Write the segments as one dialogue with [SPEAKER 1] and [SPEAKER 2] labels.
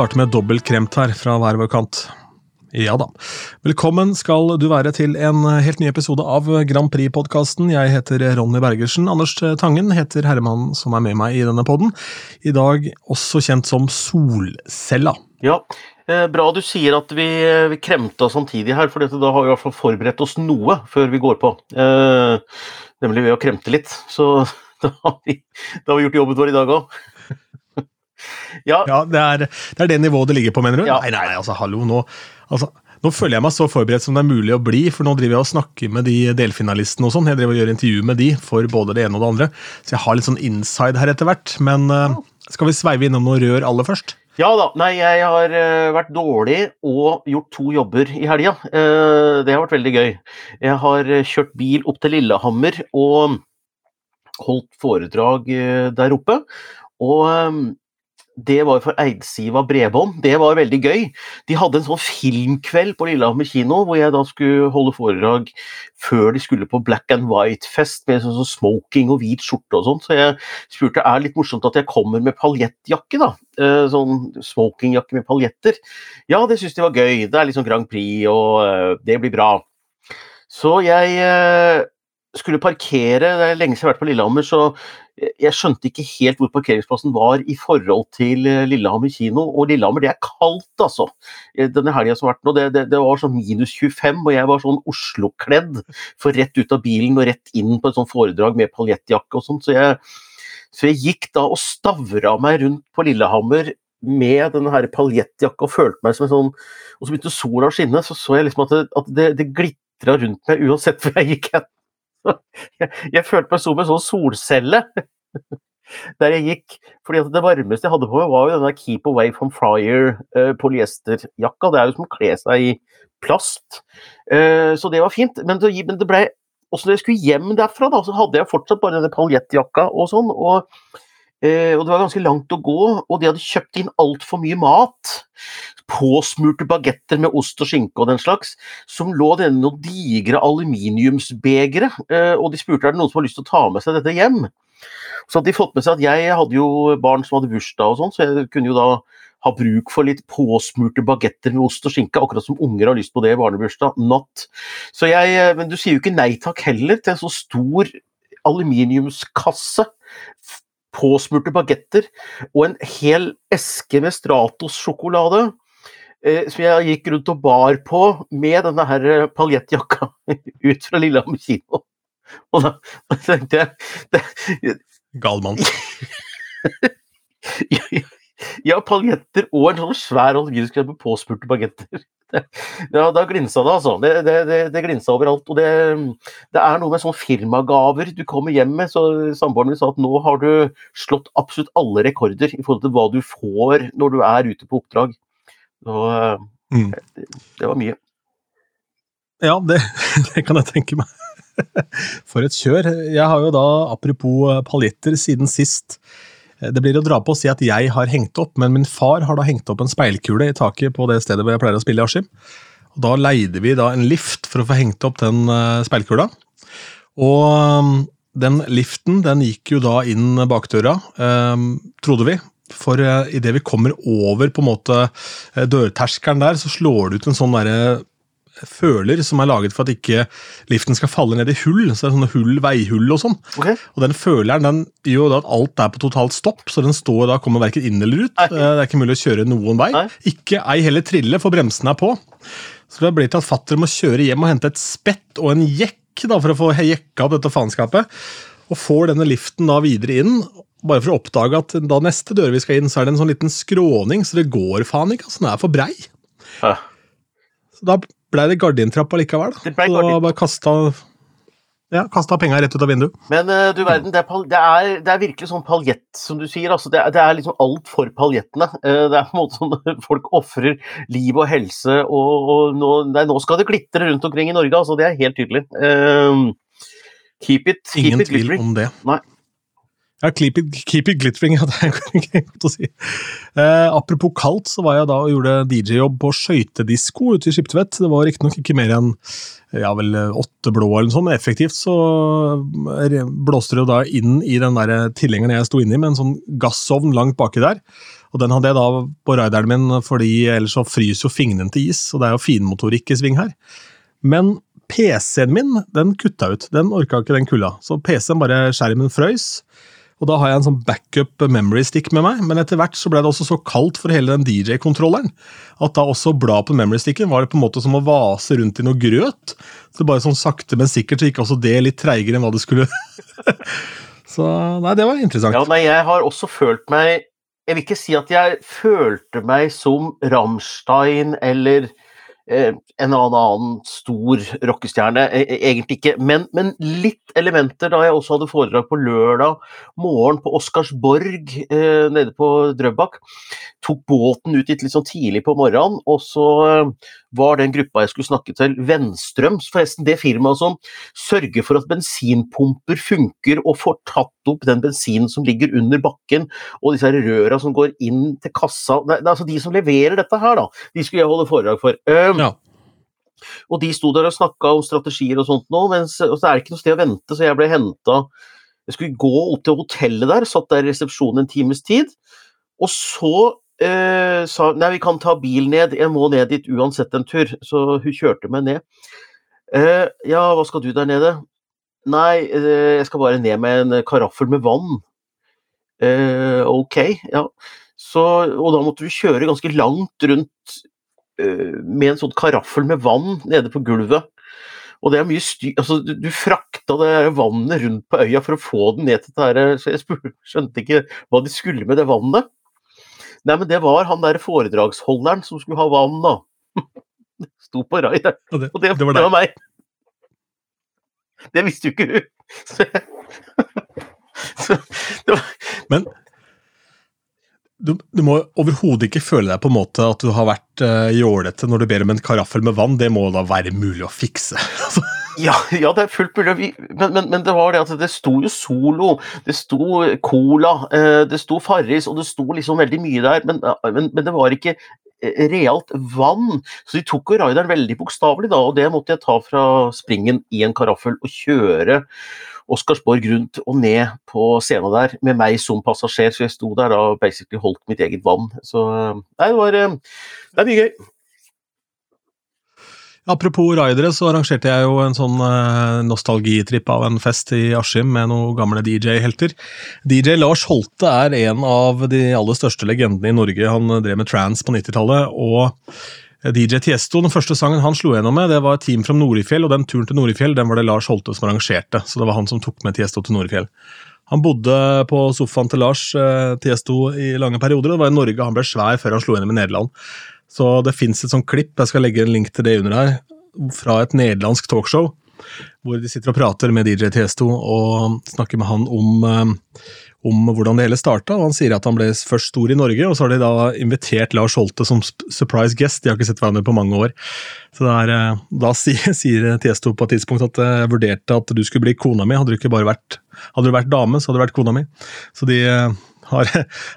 [SPEAKER 1] Starter med dobbelt kremt her fra hver vår kant. Ja da. Velkommen skal du være til en helt ny episode av Grand Prix-podkasten. Jeg heter Ronny Bergersen. Anders Tangen heter herremannen som er med meg i denne podden. I dag også kjent som Solcella.
[SPEAKER 2] Ja, eh, bra du sier at vi, vi kremta samtidig her, for da har vi i hvert fall forberedt oss noe før vi går på. Eh, nemlig ved å kremte litt. Så da har vi, da har vi gjort jobben vår i dag òg.
[SPEAKER 1] Ja, ja det, er, det, er, det nivået det ligger på, mener du? Ja. Nei, nei, altså, hallo, nå Altså, nå føler jeg meg så forberedt som det er mulig å bli, for nå driver jeg og snakker med de delfinalistene og sånn. Jeg driver og gjør intervju med de for både det ene og det andre, så jeg har litt sånn inside her etter hvert. Men uh, skal vi sveive innom noe rør aller først?
[SPEAKER 2] Ja da. Nei, jeg har uh, vært dårlig og gjort to jobber i helga. Uh, det har vært veldig gøy. Jeg har kjørt bil opp til Lillehammer og holdt foredrag der oppe. Og det var for Eidsiva Bredbånd. Det var veldig gøy. De hadde en sånn filmkveld på Lillehammer kino, hvor jeg da skulle holde foredrag før de skulle på Black and White-fest med sånn, sånn smoking og hvit skjorte og sånn. Så jeg spurte er det litt morsomt at jeg kommer med paljettjakke, da. Eh, sånn smokingjakke med paljetter. Ja, det syns de var gøy. Det er liksom Grand Prix, og eh, det blir bra. Så jeg eh, skulle parkere, det er lenge siden jeg har vært på Lillehammer, så jeg skjønte ikke helt hvor parkeringsplassen var i forhold til eh, Lillehammer kino. Og Lillehammer, det er kaldt, altså. Eh, denne helga som har vært nå, det, det, det, var sånn minus 25, og jeg var sånn Oslo-kledd. For rett ut av bilen og rett inn på et sånt foredrag med paljettjakke og sånt. Så så jeg gikk da og stavra meg rundt på Lillehammer med denne her paljettjakka og følte meg som en sånn Og så begynte sola å skinne, så så jeg liksom at det, at det, det glitra rundt meg uansett hvor jeg gikk hen. Jeg, følte meg som en sånn solcelle der jeg gikk. fordi Det varmeste jeg hadde på meg, var jo denne Keep Away from Fryer uh, polyesterjakka. Det er jo som å kle seg i plast. Uh, så det var fint. Men det ble også når jeg skulle hjem derfra, da, så hadde jeg fortsatt bare denne paljettjakka og sånn. og Eh, og det var ganske langt å gå, og de hadde kjøpt inn altfor mye mat. Påsmurte bagetter med ost og skinke og den slags, som lå i noen digre aluminiumsbegre. Eh, og de spurte er det noen som har lyst til å ta med seg dette hjem. Så hadde de fått med seg at jeg hadde jo barn som hadde bursdag og sånn, så jeg kunne jo da ha bruk for litt påsmurte bagetter med ost og skinke, akkurat som unger har lyst på det i barnebursdag. Not. Så jeg, eh, men du sier jo ikke nei takk heller til en så stor aluminiumskasse påsmurte bagetter og en hel eske med Stratos-sjokolade. Eh, som jeg gikk rundt og bar på med denne her paljettjakka ut fra Lillehammer kino. Og da, da tenkte jeg det,
[SPEAKER 1] Gal mann.
[SPEAKER 2] ja, ja, ja, paljetter og en sånn svær aluminiumskrem med påspurte bagetter. ja, da glinsa det, altså. Det, det, det, det glinsa overalt. Og det, det, er noe med sånn firmagaver du kommer hjem med. så Samboeren min sa at nå har du slått absolutt alle rekorder i forhold til hva du får når du er ute på oppdrag. Så mm. det, var mye.
[SPEAKER 1] Ja, det, kan jeg tenke meg. For et kjør. Jeg har jo da, apropos paljetter, siden sist det blir å dra på å si at jeg har hengt opp, men min far har da hengt opp en speilkule i taket på det stedet hvor jeg pleier å spille i Askim. Da leide vi da en lift for å få hengt opp den eh, speilkula. Og um, den liften den gikk jo da inn bakdøra, um, trodde vi. For uh, idet vi kommer over på en måte uh, dørterskelen der, så slår det ut en sånn derre føler som er laget for at ikke liften skal falle ned i hull. så det er sånne hull, Veihull og sånn.
[SPEAKER 2] Okay.
[SPEAKER 1] Og Den føleren den gjør da at alt er på totalt stopp, så den står da kommer verken inn eller ut. Nei. Eh, det er ikke mulig å kjøre noen vei. Nei. Ikke ei heller trille, for bremsene er på. Så det blir til at fatter må kjøre hjem og hente et spett og en jekk da, for å få jekka opp dette faenskapet. Og får denne liften da videre inn, bare for å oppdage at da neste dør vi skal inn, så er det en sånn liten skråning, så det går faen ikke. altså Den er for brei. Ja. Så da blei det gardintrapp allikevel.
[SPEAKER 2] Det ble gardin.
[SPEAKER 1] Så bare kasta ja, kasta penga rett ut av vinduet.
[SPEAKER 2] Men uh, du verden, det er, det, er, det er, virkelig sånn paljett, som du sier. Altså, det, er, det er liksom alt for paljettene. Uh, det er på en måte sånn folk ofrer liv og helse, og, og nå, nei, nå, skal det glitre rundt omkring i Norge. Altså, det er helt tydelig. Uh, keep it, keep
[SPEAKER 1] Ingen
[SPEAKER 2] it
[SPEAKER 1] tvil om det.
[SPEAKER 2] Nei.
[SPEAKER 1] Ja, keep it, keep it glittering, ja, det er godt å si. Eh, apropos kaldt, så var jeg da og gjorde DJ-jobb på skøytedisko ute i Skiptvet. Det var riktignok ikke, ikke mer enn ja, vel åtte blå eller noe sånt, men effektivt så blåste det jo da inn i den der tilhengeren jeg sto inni, med en sånn gassovn langt baki der. Og den hadde jeg da på rideren min, fordi ellers så fryser jo fingrene til is, og det er jo finmotorikk i sving her. Men PC-en min, den kutta ut. Den orka ikke den kulda. Så PC-en bare skjermen frøys. Og da har jeg en sånn backup memory stick med meg, men etter hvert så ble det også så kaldt for hele den DJ-kontrolleren at da også bla på memory sticken var det på en måte som å vase rundt i noe grøt. Så bare sånn sakte, men sikkert så gikk også det litt treigere enn hva det skulle. så nei, det var interessant.
[SPEAKER 2] Ja, nei, jeg har også følt meg Jeg vil ikke si at jeg følte meg som Rammstein eller Eh, en annen stor rockestjerne. E, e, egentlig ikke, men, men, litt elementer da jeg også hadde foredrag på lørdag morgen på Oscarsborg eh, nede på Drøbak. Tok båten ut litt, litt sånn tidlig på morgenen, og så eh, var den gruppa jeg skulle snakke til, Vennstrøms, forresten det firmaet som sørger for at bensinpumper funker og får tatt opp den bensinen som ligger under bakken, og disse røra som går inn til kassa. Er altså de som leverer dette her, da. De skulle jeg holde foredrag for. Um, ja. Og de sto der og snakka om strategier og sånt nå, mens og så er det ikke noe sted å vente, så jeg ble henta Jeg skulle gå opp til hotellet der, satt der i resepsjonen en times tid. Og så eh, sa nei, vi kan ta bil ned, jeg må ned dit uansett en tur. Så hun kjørte meg ned. Eh, ja, hva skal du der nede? Nei, eh, jeg skal bare ned med en karaffel med vann. Eh, ok, ja. Så, og da måtte vi kjøre ganske langt rundt Eh, med en sånn karaffel med vann nede på gulvet. Og det er mye styr altså, du, du, frakta det vannet rundt på øya for å få den ned til det så jeg spurte, skjønte ikke hva de skulle med det vannet. Nei, men det var han der foredragsholderen som skulle ha vann, da. Sto på raideren. Og det, og det, det, var, det var meg. Det visste jo ikke hun. Så,
[SPEAKER 1] så, var... Men du, du, må overhodet ikke føle deg på en måte at du har vært uh, jålete når du ber om en karaffel med vann. Det må da være mulig å fikse?
[SPEAKER 2] ja, ja, det er fullt mulig. Men, men, men, det var det at det sto jo Solo, det sto Cola, uh, det sto Farris, og det sto liksom veldig mye der. Men, uh, men, det var ikke eh, realt vann. Så de tok jo raideren veldig bokstavelig, da, og det måtte jeg ta fra springen i en karaffel og kjøre Oscarsborg rundt og ned på scenen der med meg som passasjer, så jeg sto der og basically holdt mitt eget vann. Så nei, det var eh, Det er mye gøy.
[SPEAKER 1] Apropos ridere, så arrangerte jeg jo en sånn uh, nostalgitripp av en fest i Askim med noen gamle DJ-helter. DJ Lars Holte er en av de aller største legendene i Norge. Han drev med trans på 90-tallet. og DJ Tiesto, den første sangen han slo gjennom med, det var Team from Norifjell, og den turen til Norifjell den var det Lars Holte som arrangerte. Så det var han som tok med Tiesto til Norifjell. Han bodde på sofaen til Lars eh, Tiesto i lange perioder, og det var i Norge han ble svær før han slo gjennom i Nederland. Så det fins et sånt klipp, jeg skal legge en link til det under her, fra et nederlandsk talkshow. Hvor de sitter og prater med DJ Tiesto og snakker med han om eh, om hvordan det hele starta. Han sier at han ble først stor i Norge, og så har de da invitert Lars Holte som surprise guest. De har ikke sett hverandre på mange år. Så er, eh, Da sier Tiesto på et tidspunkt at jeg vurderte at du skulle bli kona mi. Hadde du ikke bare vært, hadde du vært dame, så hadde du vært kona mi. Så de eh, har,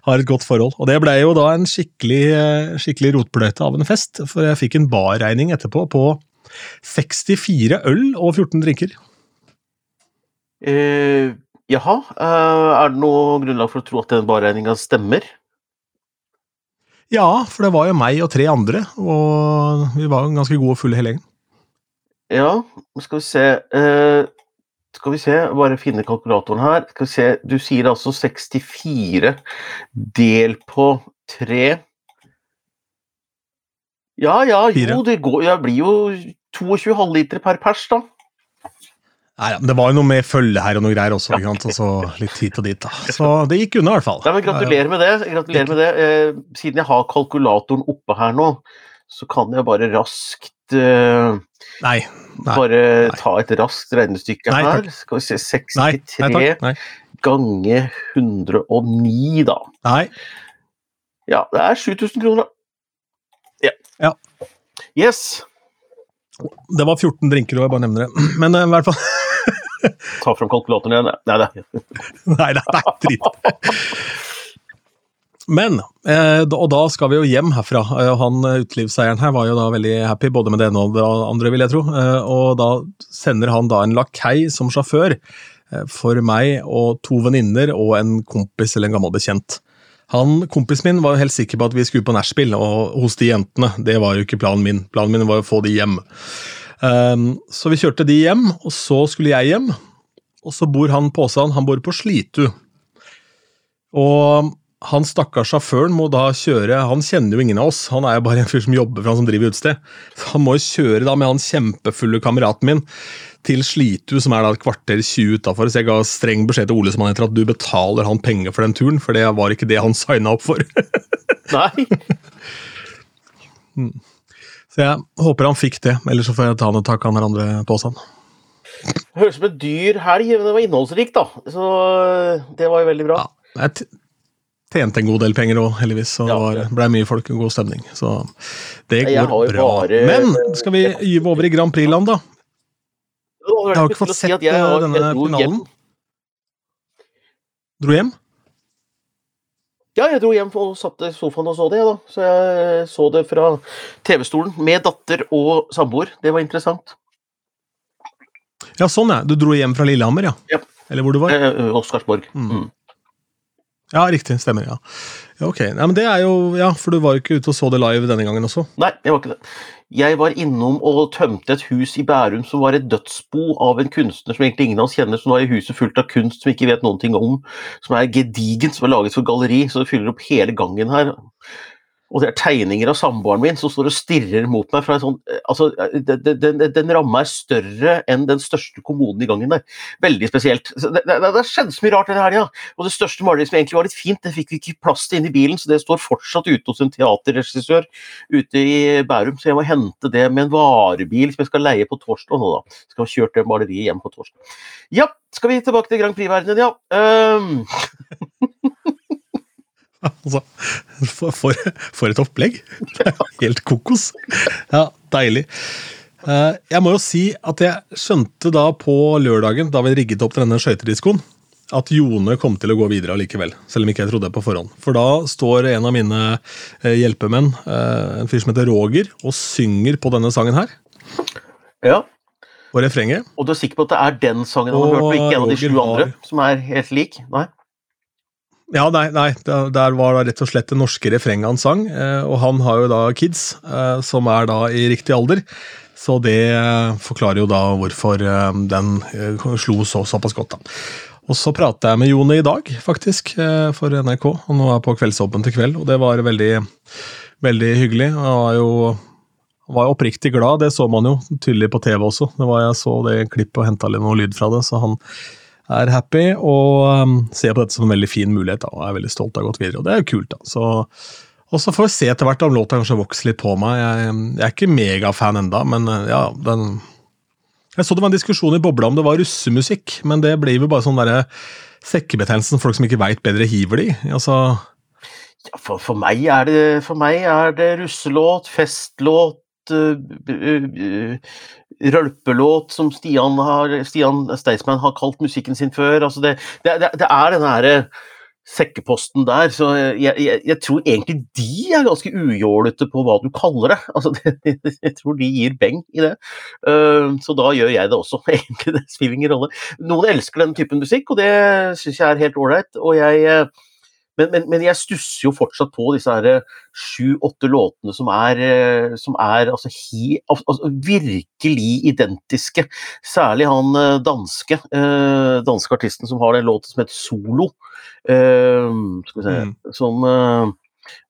[SPEAKER 1] har, et godt forhold. Og det ble jo da en skikkelig, eh, skikkelig rotbløyte av en fest, for jeg fikk en barregning etterpå på 64 øl og 14 drinker.
[SPEAKER 2] Uh, Jaha, Uh, er det noe grunnlag for å tro at den barregninga stemmer?
[SPEAKER 1] Ja, for det var jo meg og tre andre, og vi var ganske gode og fulle hele gjengen.
[SPEAKER 2] Ja, skal vi se uh, Skal vi se, bare finne kalkulatoren her. Skal vi se, Du sier altså 64 del på 3 Ja ja, jo, det, går, ja, blir jo 22 halvliter per pers, da.
[SPEAKER 1] Nei, men Det var jo noe med følge her og noe greier også. ikke sant? Altså, litt hit og dit. da. Så det gikk unna, i hvert fall.
[SPEAKER 2] Nei, men Gratulerer med det. gratulerer med det. Eh, siden jeg har kalkulatoren oppe her nå, så kan jeg bare raskt eh,
[SPEAKER 1] nei,
[SPEAKER 2] nei, Bare nei. ta et raskt regnestykke her. Skal vi se 63 ganger 109, da.
[SPEAKER 1] Nei.
[SPEAKER 2] Ja, det er 7000 kroner. Ja.
[SPEAKER 1] ja.
[SPEAKER 2] Yes.
[SPEAKER 1] Det var 14 drinker, og jeg bare nevner det. Men uh, i hvert fall
[SPEAKER 2] Ta fram kalkulatoren igjen. Nei,
[SPEAKER 1] nei. det er drit. Men, eh, og da skal vi jo hjem herfra. Eh, han eh, utelivseieren her var jo da veldig happy både med det ene og det andre, vil jeg tro. Og da sender han da en lakei som sjåfør for meg og to venninner og en kompis eller en gammel bekjent. Han, Kompisen min var jo helt sikker på at vi skulle på nachspiel hos de jentene. Det var jo ikke planen min. Planen min var å få de hjem. Så vi kjørte de hjem, og så skulle jeg hjem. Og så bor han på Åsan. han bor på Slitu. Og han stakkars sjåføren må da kjøre Han kjenner jo ingen av oss, han er jo bare en fyr som jobber for han som driver utested. Så han må jo kjøre da med han kjempefulle kameraten min til Slitu, som er da et kvarter 20 utafor. Så jeg ga streng beskjed til Ole som han heter, at du betaler han penger for den turen, for det var ikke det han signa opp for.
[SPEAKER 2] Nei.
[SPEAKER 1] så jeg håper han fikk det, ellers så får jeg ta han og takke han andre på seg.
[SPEAKER 2] Høres ut som en dyr helg, men det var innholdsrikt, da. Så det var jo veldig bra.
[SPEAKER 1] Ja, jeg tjente en god del penger òg, heldigvis. Så ja, det ble mye folk og god stemning. Så det går bra. Bare... Men skal vi gyve over i Grand Prix-land, da? Jeg har ikke fått sett si eh, denne finalen. Dro hjem?
[SPEAKER 2] Ja, jeg dro hjem og satt i sofaen og så det, da. Så jeg så det fra TV-stolen med datter og samboer. Det var interessant.
[SPEAKER 1] Ja, sånn ja. Du dro hjem fra Lillehammer, ja?
[SPEAKER 2] ja.
[SPEAKER 1] Eller hvor du var?
[SPEAKER 2] Eh, Oscarsborg. Mm. Mm.
[SPEAKER 1] Ja, riktig. Stemmer, ja. ja ok. Nei, men det er jo, ja, For du var jo ikke ute og så det live denne gangen også?
[SPEAKER 2] Nei, jeg var ikke det. Jeg var innom og tømte et hus i Bærum som var et dødsbo av en kunstner som egentlig ingen av oss kjenner, som var i huset fullt av kunst som vi ikke vet noen ting om, som er gedigent, som er laget for galleri, så det fyller opp hele gangen her og det er tegninger av samboeren min som står og stirrer mot meg fra en sånn eh, altså, eh, Den, den, den ramma er større enn den største kommoden i gangen der. Veldig spesielt. Det, det, det skjedde så mye rart denne helga. Og det største maleriet som egentlig var litt fint, det fikk vi ikke plass til inn i bilen, så det står fortsatt ute hos en teaterregissør ute i Bærum. Så jeg må hente det med en varebil som jeg skal leie på torsdag nå, da. Skal ha kjørt det maleriet hjem på torsdag. Ja, skal vi tilbake til Grand Prix-verdenen, ja. Um.
[SPEAKER 1] Altså, for, for, for, et opplegg! Helt kokos. Ja, deilig. Eh, jeg må jo si at jeg skjønte da på lørdagen, da vi rigget opp denne skøytediskoen, at Jone kom til å gå videre allikevel. Selv om ikke jeg trodde det på forhånd. For da står en av mine eh, hjelpemenn, eh, en fyr som heter Roger, og synger på denne sangen her.
[SPEAKER 2] Ja.
[SPEAKER 1] Og refrenget.
[SPEAKER 2] Og du er sikker på at det er den sangen han har hørt, og ikke en av de sju andre som er helt lik? Nei?
[SPEAKER 1] Ja, nei, nei, der var det rett og slett det norske refrenget han sang. Eh, og han har jo da kids, eh, som er da i riktig alder. Så det eh, forklarer jo da hvorfor den slo så såpass godt, da. Og så pratet jeg med Jone i dag, faktisk, for NRK. Og nå er jeg på Kveldsåpen til kveld, og det var veldig, veldig hyggelig. Jeg var jo var oppriktig glad, det så man jo tydelig på TV også. Det var Jeg så det klippet og henta litt noe lyd fra det, så han er happy og um, ser på dette som en veldig fin mulighet. Da, og er veldig stolt av å ha gått videre, og det er jo kult. da. Så, og så får vi se etter hvert om låta kanskje vokser litt på meg. Jeg, jeg er ikke megafan enda, men uh, ja, den Jeg så det var en diskusjon i bobla om det var russemusikk, men det blir jo bare sånn derre sekkebetegnelsen folk som ikke veit bedre, hiver de altså
[SPEAKER 2] ja, for, for, meg er det, for meg er det russelåt, festlåt, uh, uh, rølpelåt som Stian, har, Stian Staysman har kalt musikken sin før. Altså det, det, det, er den herre sekkeposten der, så jeg, jeg, jeg, tror egentlig de er ganske ujålete på hva du kaller det. Altså det, jeg tror de gir beng i det. Uh, så da gjør jeg det også, egentlig. Det spiller ingen rolle. Noen elsker den typen musikk, og det syns jeg er helt ålreit. Og jeg uh, men, men, men, jeg stusser jo fortsatt på disse sju-åtte låtene som er, eh, som er altså, he, altså, virkelig identiske. Særlig han eh, danske, eh, danske artisten som har den låten som heter Solo. Eh, skal vi se mm. Som eh,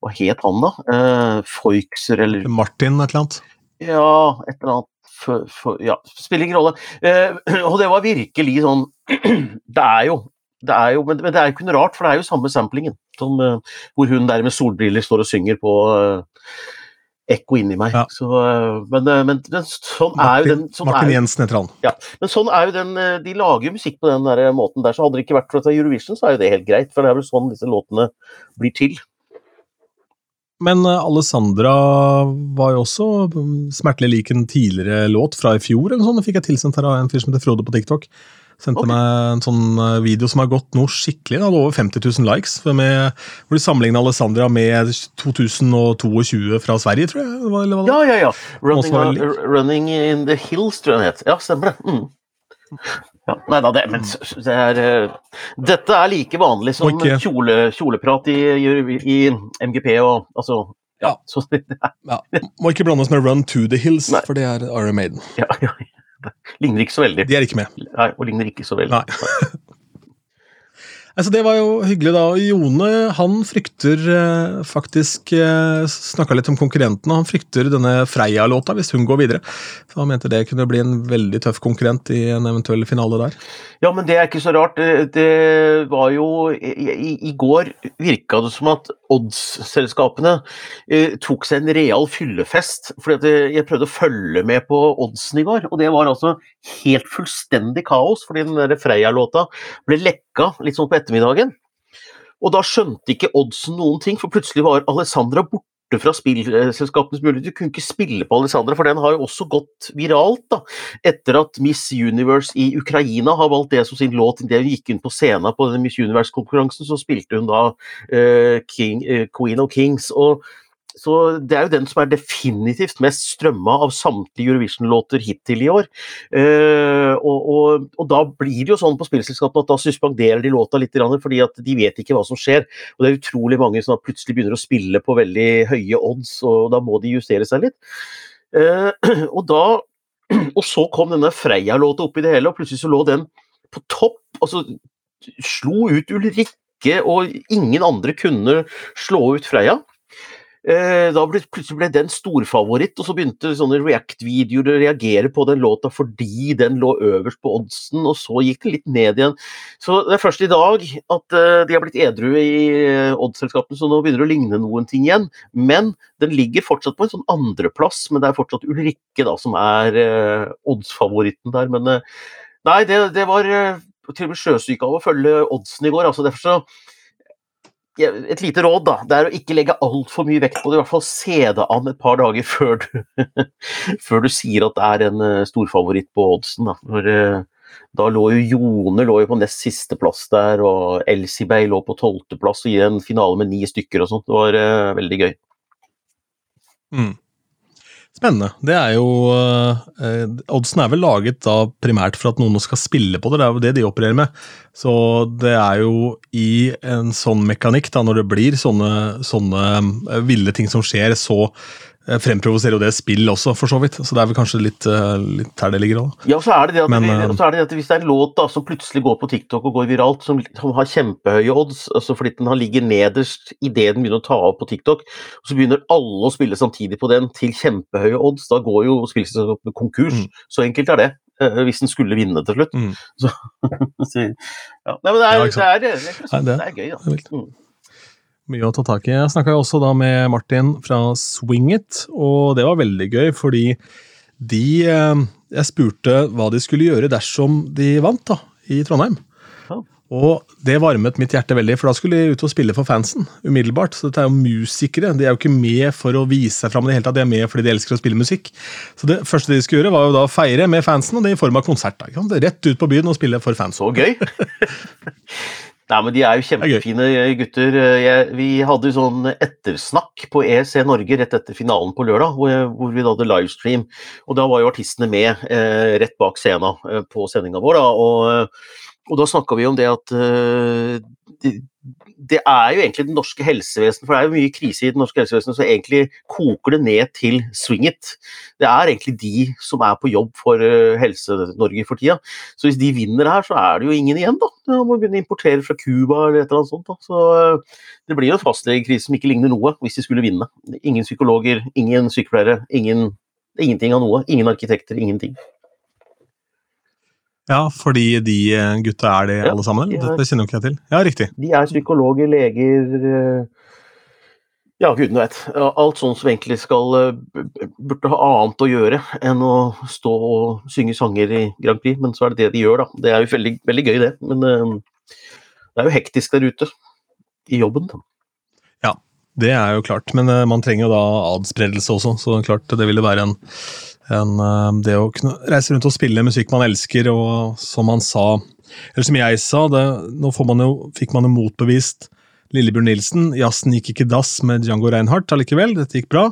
[SPEAKER 2] Hva het han, da? Eh, Foixer, eller
[SPEAKER 1] Martin et eller annet?
[SPEAKER 2] Ja, et eller annet. For, for, ja, spiller ingen rolle. og det var virkelig sånn Det er jo det er jo, men, men, det er jo ikke noe rart, for det er jo samme samplingen. Som, uh, hvor hun der med solbriller står og synger på uh, ekko inni meg. Ja. Så, uh, men, men, men, sånn Martin, er jo den sånn
[SPEAKER 1] Martin Jensen heter han.
[SPEAKER 2] Ja, men sånn er jo den De lager jo musikk på den der måten der, så hadde det ikke vært for at Eurovision, så er jo det helt greit. For det er vel sånn disse låtene blir til.
[SPEAKER 1] Men Alessandra var jo også mm, smertelig lik en tidligere låt fra i fjor, eller sånn. Det fikk jeg tilsendt her av en fyr som heter Frode på TikTok. Sendte okay. meg en sånn eh, video som har gått nå skikkelig. Det hadde over 50 000 likes. Med, hvor de sammenligna Alessandra med 2022 fra Sverige, tror jeg. Eller, eller,
[SPEAKER 2] ja, ja, ja. Running, uh, running, in the Hills, tror jeg den het. Ja, stemmer det. Mm. Ja, nei da, det, men det er, uh, dette er like vanlig som
[SPEAKER 1] okay.
[SPEAKER 2] kjole, kjoleprat i, i, i, MGP og altså
[SPEAKER 1] Ja. Så, ja. Må ikke blandes med Run to the Hills, nei. for det er Iron Maiden.
[SPEAKER 2] Ja, ja, Ligner ikke så veldig.
[SPEAKER 1] De er ikke med.
[SPEAKER 2] Nei, og ligner ikke så veldig.
[SPEAKER 1] Nei. Altså, det var jo hyggelig, da. Jone han frykter eh, faktisk eh, Snakka litt om konkurrentene. Han frykter denne Freia-låta hvis hun går videre. Så Han mente det kunne bli en veldig tøff konkurrent i en eventuell finale der.
[SPEAKER 2] Ja, men det er ikke så rart. Det, var jo i, i, går virka det som at odds-selskapene eh, tok seg en real fyllefest. fordi jeg prøvde å følge med på oddsen i går, og det var altså helt fullstendig kaos. Fordi den Freia-låta ble lekka litt sånn på ettermiddagen. Og da skjønte ikke oddsen noen ting, for plutselig var Alessandra borte fra spillselskapenes mulighet. Du kunne ikke spille på Alessandra, for den har jo også gått viralt. da, Etter at Miss Universe i Ukraina har valgt det som sin låt. idet hun gikk inn på scenen på denne Miss Universe-konkurransen, så spilte hun da uh, King, uh, Queen of Kings. og så det er jo den som er definitivt mest strømma av samtlige Eurovision-låter hittil i år. Uh, og, og, og, da blir det jo sånn på spillselskapene at da suspenderer de låta litt, fordi at de vet ikke hva som skjer. Og det er utrolig mange som plutselig begynner å spille på veldig høye odds, og da må de justere seg litt. Uh, og da og så kom denne Freia-låta oppi det hele, og plutselig så lå den på topp. Altså slo ut Ulrikke, og ingen andre kunne slå ut Freia. Eh, da ble, plutselig ble den storfavoritt, og så begynte sånne React-videoer å reagere på den låta fordi den lå øverst på oddsen, og så gikk den litt ned igjen. Så det er først i dag at uh, de har blitt edru i uh, oddselskapene, så nå begynner det å ligne noen ting igjen. Men den ligger fortsatt på en sånn andreplass, men det er fortsatt Ulrikke da som er uh, oddsfavoritten der. Men nei, det, det var til og med sjøsyk av å følge oddsen i går. altså Derfor så et lite råd, da. Det er å ikke legge altfor mye vekt på det. I hvert fall se det an et par dager før du, før du sier at det er en uh, storfavoritt på oddsen. Da. For, uh, da lå jo Jone lå jo på nest siste plass der, og Elsibey lå på tolvteplass og i en finale med ni stykker og sånt. Det var uh, veldig gøy.
[SPEAKER 1] Mm. Spennende. Det er jo eh, Oddsen er vel laget da primært for at noen skal spille på det, det er jo det de opererer med. Så det er jo i en sånn mekanikk, da når det blir sånne, sånne eh, ville ting som skjer, så fremprovoserer jo det spill også, for så vidt. Så det er vel kanskje litt, eh, litt her det ligger òg.
[SPEAKER 2] Ja, og så er det det at, Men, det, så er det at hvis det er en låt da, som plutselig går på TikTok og går viralt, som, som har kjempehøye odds, altså fordi den har ligget nederst idet den begynner å ta av på TikTok, og så begynner alle å spille samtidig på den til kjempehøye odds, da går jo spillselskapet konkurs. Mm. Så enkelt er det. Eh, hvis den skulle vinne til slutt. Mm. Så, ja. Nei, men det er, ja, det er, det er, det er, gøy, da. Mm.
[SPEAKER 1] Mye å ta tak i. Jeg snakka også da med Martin fra Swingit, og det var veldig gøy, fordi de eh, Jeg spurte hva de skulle gjøre dersom de vant da, i Trondheim. Og det varmet mitt hjerte veldig, for da skulle de ut og spille for fansen umiddelbart. Så dette er jo musikere. De er jo ikke med for å vise seg fram, de er med fordi de elsker å spille musikk. Så det første de skulle gjøre, var jo da å feire med fansen, og det i form av konsert. Da, Rett ut på byen og spille for fans.
[SPEAKER 2] Så gøy! Nei, men De er jo kjempefine gutter. Jeg, vi hadde jo sånn ettersnakk på EC Norge rett etter finalen på lørdag, hvor, hvor vi hadde livestream. og Da var jo artistene med eh, rett bak scenen eh, på sendinga vår. Da, og, og da snakka vi om det at eh, de, det er jo egentlig det norske helsevesenet, for det er jo mye krise i det norske helsevesenet, så egentlig koker det ned til swing it. Det er egentlig de som er på jobb for uh, Helse-Norge for tida. Så hvis de vinner her, så er det jo ingen igjen, da. Da må begynne å importere fra Cuba eller et eller annet sånt. Da. Så uh, det blir jo en fastlegekrise som ikke ligner noe, hvis de skulle vinne. Ingen psykologer, ingen sykepleiere, ingen, ingenting av noe. Ingen arkitekter, ingenting.
[SPEAKER 1] Ja, fordi de eh, gutta er det ja, alle sammen? De er, det kjenner ikke jeg til. Ja, riktig.
[SPEAKER 2] De er psykologer, leger eh, Ja, gudene vet. Alt sånt som egentlig skal eh, burde ha annet å gjøre enn å stå og synge sanger i Grand Prix, men så er det det de gjør, da. Det er jo veldig, veldig gøy, det. Men det er jo hektisk der ute i jobben. da.
[SPEAKER 1] Ja, det er jo klart. Men man trenger jo da adspredelse også, så klart det ville være en enn eh, det å kunne reise rundt og spille musikk man elsker, og som han sa Eller som jeg sa, det, nå man jo, fikk man jo motbevist Lillebjørn Nilsen. Jazzen gikk ikke dass med Django Reinhardt allikevel, dette gikk bra.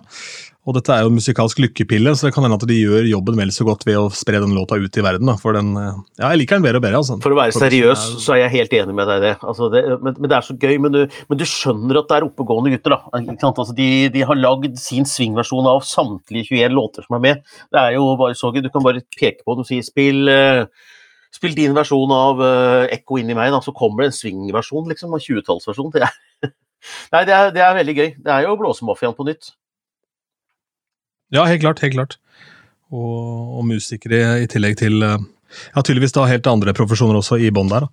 [SPEAKER 1] Og dette er jo en musikalsk lykkepille, så det kan hende at de gjør jobben vel så godt ved å spre den låta ut i verden. Da. For den, eh, ja, jeg liker den bedre og bedre. Altså.
[SPEAKER 2] For å være seriøs, så er jeg helt enig med deg i det. Altså det men, men, det er så gøy. Men du, men du, skjønner at det er oppegående gutter, da. Altså de, de, har lagd sin swingversjon av samtlige 21 låter som er med. Det er jo bare så gøy. Du kan bare peke på det og si spill uh, Spill din versjon av uh, Ekko inni meg, da, så kommer det en swingversjon, liksom. En 20-tallsversjon. Det, Nei, det er, det er veldig gøy. Det er jo Blåsemafiaen på nytt.
[SPEAKER 1] Ja, helt klart. Helt klart. Og, og musikere i tillegg til eh, Ja, tydeligvis da helt andre profesjoner også i bånn der.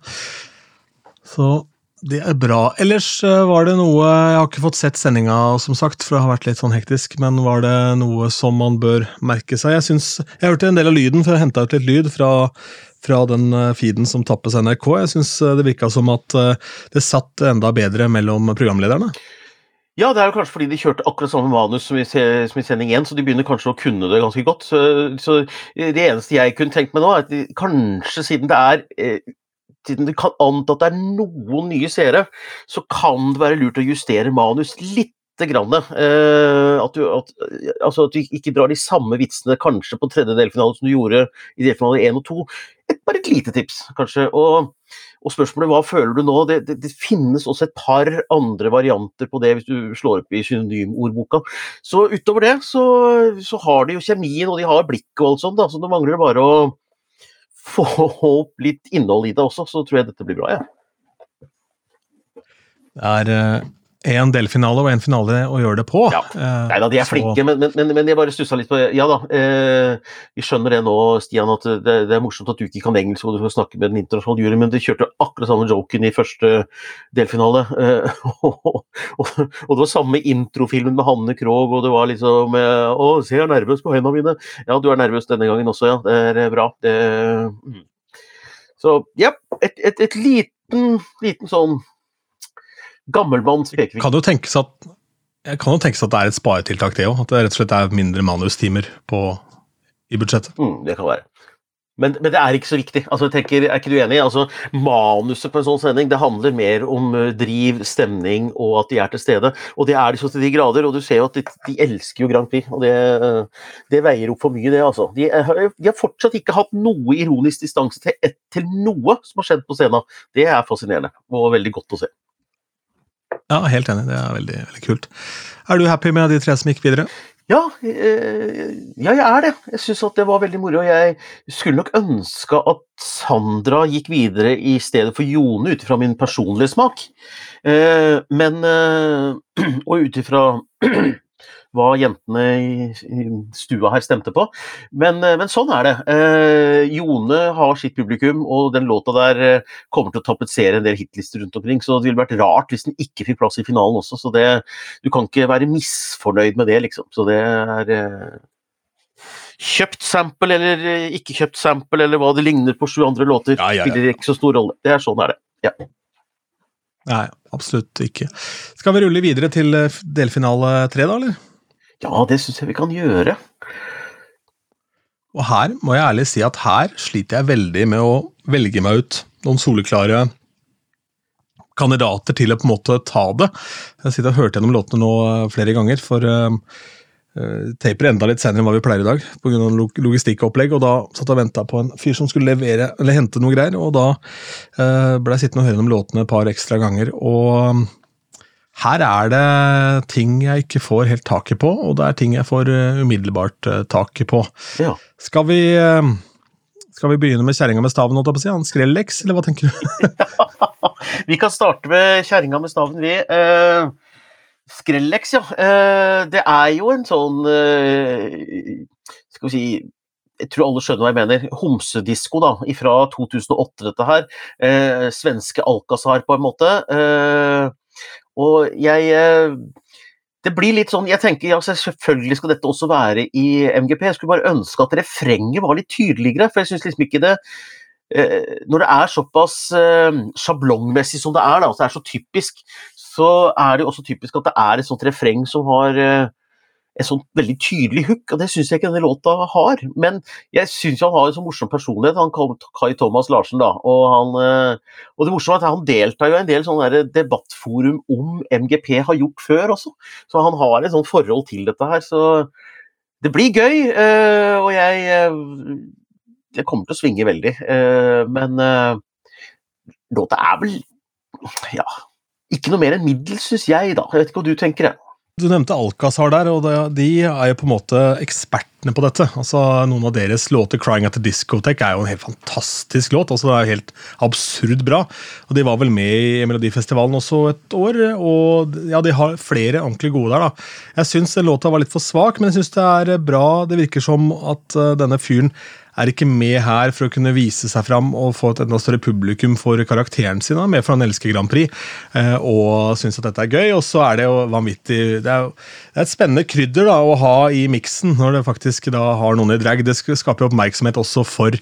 [SPEAKER 1] Så det er bra. Ellers eh, var det noe Jeg har ikke fått sett sendinga, som sagt, for det har vært litt sånn hektisk, men var det noe som man bør merke seg? Jeg synes, jeg hørte en del av lyden, for jeg henta ut litt lyd fra, fra den eh, feeden som tappes NRK. Jeg syns det virka som at det satt enda bedre mellom programlederne.
[SPEAKER 2] Ja, det er jo kanskje fordi de kjørte akkurat samme manus som i, som i sending 1, så de begynner kanskje å kunne det ganske godt. Så, så det eneste jeg kunne tenkt meg nå, er at de, kanskje siden det er eh, siden det kan anta at det er noen nye seere, så kan det være lurt å justere manus litt grann. Eh, at, du, at, altså at, du, ikke drar de samme vitsene kanskje på tredje delfinale som du gjorde i delfinale 1 og 2. Et, bare et lite tips, kanskje. Og og spørsmålet hva føler du nå? Det, det, det, finnes også et par andre varianter på det hvis du slår opp i synonymordboka. Så utover det så, så har de jo kjemien og de har blikket og alt sånt, da, så det mangler bare å få opp litt innhold i det også, så tror jeg dette blir bra. Ja.
[SPEAKER 1] Det er eh, en delfinale og en finale å gjøre det på.
[SPEAKER 2] Ja. Eh, Nei da, de er så... flinke, men, men, men, jeg bare stussa litt på Ja da, eh, vi skjønner det nå, Stian, at det, det, er morsomt at du ikke kan engelsk og du får snakke med den internasjonale juryen, men de kjørte akkurat samme joken i første delfinale. Eh, og, og, og, det var samme introfilmen med Hanne Krogh, og det var liksom eh, Å, se, jeg er nervøs på hendene mine. Ja, du er nervøs denne gangen også, ja. Det er bra. Det, mm. Så ja, et, et, et liten, liten sånn Gammelmanns pekefinger.
[SPEAKER 1] Kan jo tenkes at kan jo tenkes at det er et sparetiltak, det òg. At det rett og slett er mindre manustimer på, i budsjettet.
[SPEAKER 2] Mm, det kan være. Men, men, det er ikke så viktig. Altså, jeg tenker, Er ikke du enig? Altså, Manuset på en sånn sending det handler mer om uh, driv, stemning og at de er til stede. Og det er de så til de grader. Og du ser jo at de, de elsker jo Grand Prix, og det, uh, det, veier opp for mye, det. altså. De, uh, de, har fortsatt ikke hatt noe ironisk distanse til, til noe som har skjedd på scenen. Det er fascinerende og veldig godt å se.
[SPEAKER 1] Ja, helt enig. Det er veldig, veldig kult. Er du happy med de tre som gikk videre?
[SPEAKER 2] Ja, eh, ja jeg er det. Jeg syns det var veldig moro. Jeg skulle nok ønska at Sandra gikk videre i stedet for Jone, ut ifra min personlige smak. Eh, men eh, Og ut ifra hva jentene i, stua her stemte på. Men, eh, men sånn er det. Eh, Jone har sitt publikum, og den låta der eh, kommer til å tapetsere en del hitlister rundt omkring. Så det ville vært rart hvis den ikke fikk plass i finalen også. Så det, du kan ikke være misfornøyd med det, liksom. Så det er eh, Kjøpt sample eller eh, ikke kjøpt sample, eller hva det ligner på sju andre låter, ja, ja, ja. spiller ikke så stor rolle. Det er sånn er det. Ja.
[SPEAKER 1] Nei, absolutt ikke. Skal vi rulle videre til delfinale tre, da, eller?
[SPEAKER 2] Ja, det syns jeg vi kan gjøre.
[SPEAKER 1] Og her må jeg ærlig si at her sliter jeg veldig med å velge meg ut noen soleklare kandidater til å på en måte ta det. Jeg sitter og hørte gjennom låtene nå eh, flere ganger, for uh, taper enda litt senere enn hva vi pleier i dag pga. logistikkopplegg. og Da satt jeg og venta på en fyr som skulle levere, eller hente noe greier. og Da uh, ble jeg sittende og høre gjennom låtene et par ekstra ganger. og her er det ting jeg ikke får helt taket på, og det er ting jeg får uh, umiddelbart uh, taket på.
[SPEAKER 2] Ja.
[SPEAKER 1] Skal, vi, uh, skal vi begynne med kjerringa med staven, holdt jeg på å si? Han Skrellex, eller hva tenker du?
[SPEAKER 2] vi kan starte med kjerringa med staven, vi. Skrellex, ja. det er jo en sånn Skal vi si jeg tror alle skjønner hva jeg mener. Homsedisko da, fra 2008, dette her. Eh, svenske Alcazar, på en måte. Eh, og jeg eh, det blir litt sånn, jeg tenker ja, Selvfølgelig skal dette også være i MGP. Jeg skulle bare ønske at refrenget var litt tydeligere. For jeg syns liksom ikke det eh, Når det er såpass eh, sjablongmessig som det er, da, så det er så typisk, så er det jo også typisk at det er et sånt refreng som har en sånn veldig tydelig hook, og det syns jeg ikke denne låta har. Men jeg syns han har en så morsom personlighet, han Kai Thomas Larsen, da. Og, han, eh, og det morsomme er at han deltar jo i en del sånne debattforum om MGP har gjort før også, så han har et sånt forhold til dette her. så det blir gøy, eh, og jeg, jeg kommer til å svinge veldig. Men låta er vel ja, ikke noe mer enn middels, syns jeg, da. Jeg vet ikke hva du tenker. Jeg.
[SPEAKER 1] Du nevnte Alcazar der, og de er jo på en måte ekspertene på dette. Altså, Noen av deres låter, 'Crying at the Discotheque', er jo en helt fantastisk låt. altså Det er helt absurd bra. Og De var vel med i Melodifestivalen også et år, og ja, de har flere ordentlig gode der. da. Jeg syns låta var litt for svak, men jeg syns det er bra. Det virker som at uh, denne fyren er ikke med her for å kunne vise seg fram og få et enda større publikum for karakteren sin. Han er med for han elsker Grand Prix eh, og syns at dette er gøy. Og så er det jo vanvittig Det er, det er et spennende krydder da, å ha i miksen når det faktisk da har noen i drag. Det skaper oppmerksomhet også for,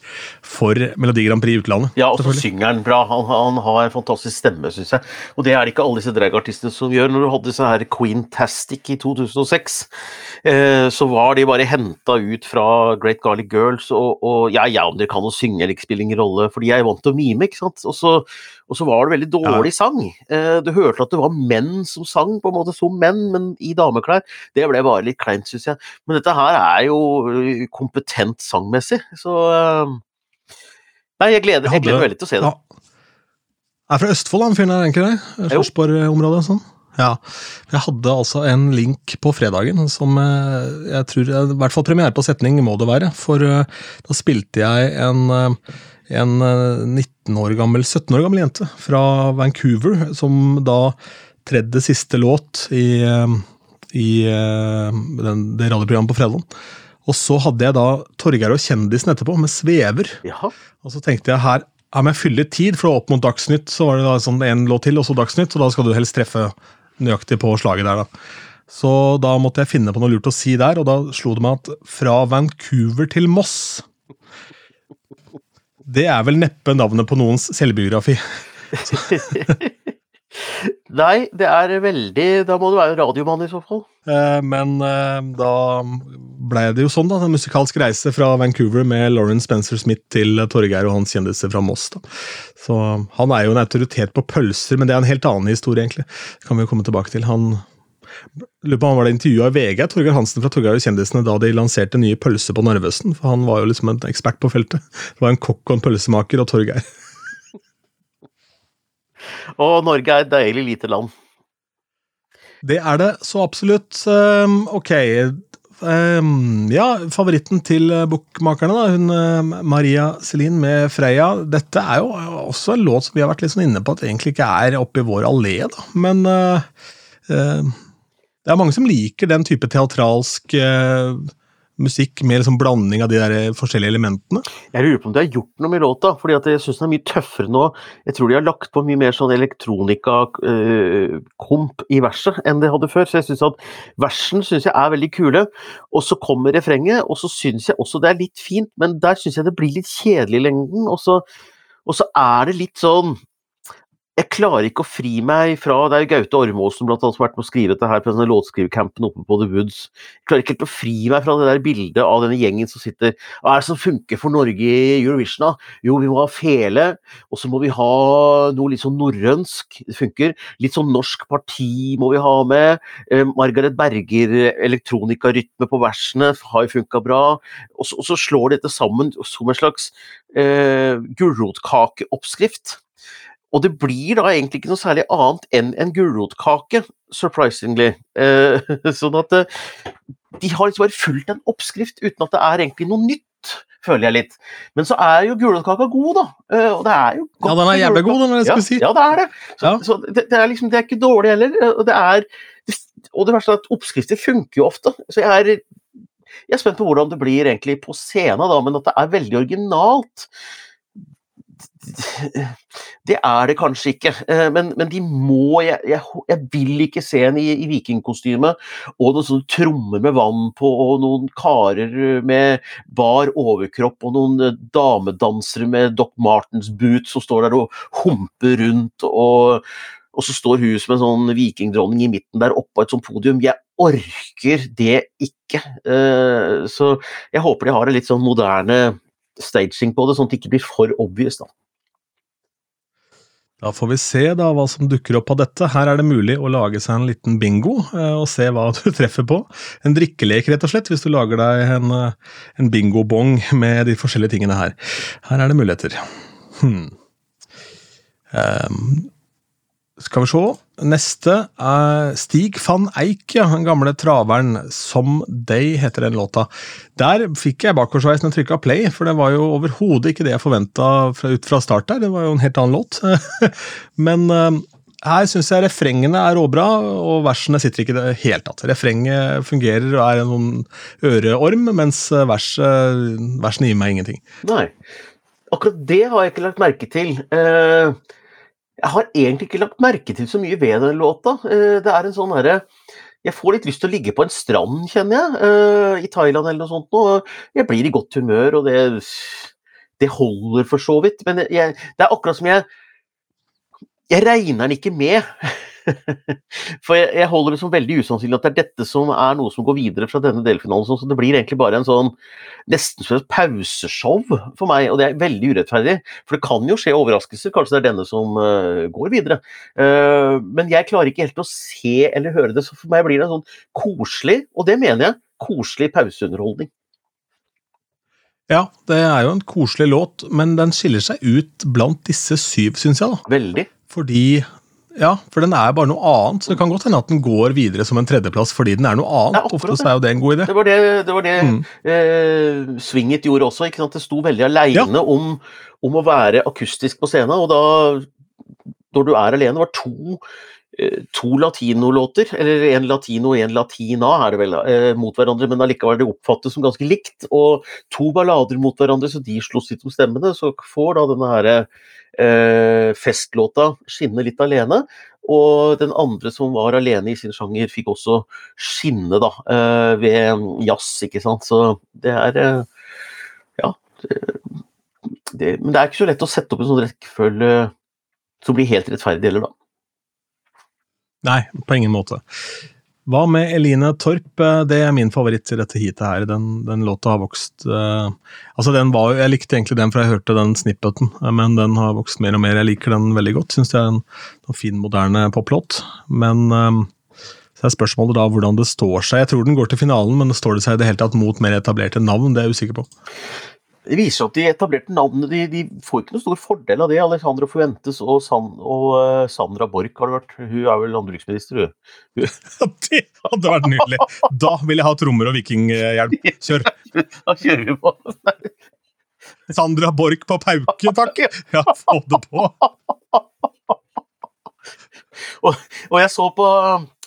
[SPEAKER 1] for Melodi Grand Prix i utlandet.
[SPEAKER 2] Ja, og så synger han bra. Han, han har en fantastisk stemme, syns jeg. Og det er det ikke alle disse dragartistene som gjør. Når du hadde disse her Queen-tastic i 2006, eh, så var de bare henta ut fra Great Garlic Girls og og ja, ja, om dere kan jo synge eller ikke spiller ingen rolle, fordi jeg er vant til å mime, ikke sant. Og så, og så var det veldig dårlig ja. sang. Eh, du hørte at det var menn som sang, på en måte som menn, men i dameklær. Det ble bare litt kleint, syns jeg. Men dette her er jo eh, kompetent sangmessig, så eh, Nei, jeg gleder, jeg gleder meg veldig til å se det. Ja.
[SPEAKER 1] Er fra Østfold, han fyren her, er ikke det? Sarpsborg-området? sånn? Ja. Jeg hadde altså en link på fredagen som eh, jeg tror I hvert fall premiere på setning må det være. For eh, da spilte jeg en, eh, en 19 år gammel, 17 år gammel jente fra Vancouver som da tredje siste låt i, i den, det radioprogrammet på fredagen. Og så hadde jeg da Torgeir og kjendisen etterpå, med svever.
[SPEAKER 2] Ja.
[SPEAKER 1] Og så tenkte jeg her her må jeg fylle tid, for opp mot Dagsnytt så var det da sånn en låt til, og så Dagsnytt, så da skal du helst treffe nøyaktig på slaget der, da. Så da måtte jeg finne på noe lurt å si der, og da slo det meg at fra Vancouver til Moss Det er vel neppe navnet på noens selvbiografi.
[SPEAKER 2] Nei, det er veldig Da må du være radiomann i så fall.
[SPEAKER 1] Eh, men eh, da ble det jo sånn, da. En musikalsk reise fra Vancouver med Lauren Spencer Smith til Torgeir og hans kjendiser fra Moss. da. Så han er jo en autoritet på pølser, men det er en helt annen historie, egentlig. Det kan vi jo komme tilbake til. Han lurer på han var det intervjua i VG, Torgeir Hansen fra Torgeir og kjendisene, da de lanserte nye pølser på Narvesen. For han var jo liksom en ekspert på feltet. Det var en kokk og en pølsemaker og Torgeir.
[SPEAKER 2] Og Norge er et deilig lite land.
[SPEAKER 1] Det er det så absolutt. Ehm, ok, Um, ja, favoritten til bokmakerne, da, hun uh, Maria Celine med Freya. Dette er jo også en låt som vi har vært litt sånn inne på at egentlig ikke er oppe i vår allé, da. Men uh, det er mange som liker den type teatralsk musikk med liksom blanding av de der forskjellige elementene?
[SPEAKER 2] Jeg lurer på om de har gjort noe med låta, fordi jeg syns den er mye tøffere nå. Jeg tror de har lagt på mye mer sånn elektronika-komp øh, i verset enn de hadde før. Så jeg syns at versen synes jeg er veldig kule. Og så kommer refrenget, og så syns jeg også det er litt fint, men der syns jeg det blir litt kjedelig i lengden. Og så, og så er det litt sånn jeg klarer ikke å fri meg fra Det er jo Gaute Ormåsen blant annet, som har vært med å skrive dette her på denne låtskrivercampen oppe på The Woods. Jeg klarer ikke helt å fri meg fra det der bildet av denne gjengen som sitter Hva er det som funker for Norge i Eurovision, da? Jo, vi må ha fele, og så må vi ha noe litt sånn norrønsk. Det funker. Litt sånn norsk parti må vi ha med. Eh, Margaret Berger, elektronikarytme på versene, har jo funka bra. Og så, og så, slår dette sammen som en slags eh, gulrotkakeoppskrift. Og det blir da egentlig ikke noe særlig annet enn en gulrotkake, surprisingly. Eh, sånn at eh, de har liksom bare fulgt en oppskrift uten at det er egentlig noe nytt, føler jeg litt. Men så er jo gulrotkaka god, da. Eh, og det er jo
[SPEAKER 1] godt. Ja, den er jævlig god, den, jeg skal
[SPEAKER 2] ja,
[SPEAKER 1] si.
[SPEAKER 2] Ja, det er det. Så, ja. så det, det, er liksom, det er ikke dårlig heller. Og det er og det verste er at oppskrifter funker jo ofte. Så jeg er, jeg er spent på hvordan det blir egentlig på scenen, da, men at det er veldig originalt det er det kanskje ikke, eh, men, men de må jeg, jeg, jeg, vil ikke se en i, i vikingkostyme og noen sånne trommer med vann på, og noen karer med bar overkropp og noen eh, damedansere med Doc Martens boot som står der og humper rundt, og, og så står hun som en sånn vikingdronning i midten der oppå et sånt podium. Jeg orker det ikke. Eh, så jeg håper de har en litt sånn moderne staging på det, sånn at det ikke blir for obvious. da.
[SPEAKER 1] Da får vi se da hva som dukker opp av dette. Her er det mulig å lage seg en liten bingo eh, og se hva du treffer på. En drikkelek, rett og slett, hvis du lager deg en, eh, en bingobong med de forskjellige tingene her. Her er det muligheter. Hmm. Um, skal vi se. Neste er Stig van Eijk, ja, den gamle traveren. 'Som Day' heter den låta. Der fikk jeg bakoversveis når jeg trykka play, for det var jo overhodet ikke det jeg forventa ut fra start der. Det var jo en helt annen låt. Men uh, her syns jeg refrengene er råbra, og versene sitter ikke i det hele tatt. Refrenget fungerer og er en sånn øreorm, mens verset, versene gir meg ingenting.
[SPEAKER 2] Nei. Akkurat det har jeg ikke lagt merke til. Uh jeg har egentlig ikke lagt merke til så mye ved den låta. Eh, det er en sånn herre Jeg får litt lyst til å ligge på en strand, kjenner jeg, eh, i Thailand eller noe sånt. Og jeg blir i godt humør, og det, det holder for så vidt. Men jeg, det er akkurat som jeg Jeg regner den ikke med. For jeg, jeg, holder det som veldig usannsynlig at det er dette som er noe som går videre fra denne delfinalen. Så det blir egentlig bare en sånn nesten som et pauseshow for meg, og det er veldig urettferdig. For det kan jo skje overraskelser, kanskje det er denne som uh, går videre. Uh, men jeg klarer ikke helt å se eller høre det, så for meg blir det en sånn koselig, og det mener jeg, koselig pauseunderholdning.
[SPEAKER 1] Ja, det er jo en koselig låt, men den skiller seg ut blant disse syv, syns jeg. da.
[SPEAKER 2] Veldig.
[SPEAKER 1] Fordi ja, for den er bare noe annet. Så det kan godt hende at den går videre som en tredjeplass fordi den er noe annet. Ja, Ofte er jo det en god idé.
[SPEAKER 2] Det var det, det, var det mm. eh, Svinget gjorde også. ikke sant? Det sto veldig aleine ja. om, om, å være akustisk på scenen. Og da, når du er alene, var to, eh, to latinolåter, eller en latino og en latina, er det vel, eh, mot hverandre, men allikevel det oppfattes som ganske likt. Og to ballader mot hverandre, så de sloss litt om stemmene. Så får da denne herre festlåta 'Skinne litt alene'. Og den andre som var alene i sin sjanger, fikk også skinne da, eh, ved jazz, ikke sant. Så det er eh, Ja. Det, men det er ikke så lett å sette opp en sånn rekkefølge som blir helt rettferdig heller, da.
[SPEAKER 1] Nei, på ingen måte. Hva med Eline Torp? Eh, det er min favoritt i dette heatet her. Den, den låta har vokst uh, Altså, den var jo Jeg likte egentlig den fra jeg hørte den snippeten, eh, men den har vokst mer og mer. Jeg liker den veldig godt. Syns det er en, en fin, moderne poplåt. Men um, så er spørsmålet da hvordan det står seg. Jeg tror den går til finalen, men står det seg i det hele tatt mot mer etablerte navn? Det er jeg usikker på.
[SPEAKER 2] Det viser at de etablerte navnene de, de, får ikke noe stor fordel av det. Alejandro Fuentes og, San, og uh, Sandra Borch har det vært. Hun er vel landbruksminister, hun.
[SPEAKER 1] det hadde vært nydelig! Da vil jeg ha trommer og vikinghjelm. Kjør!
[SPEAKER 2] Da kjører vi på.
[SPEAKER 1] Sandra Borch på pauke, takk! Ja, få det på!
[SPEAKER 2] og, og jeg så på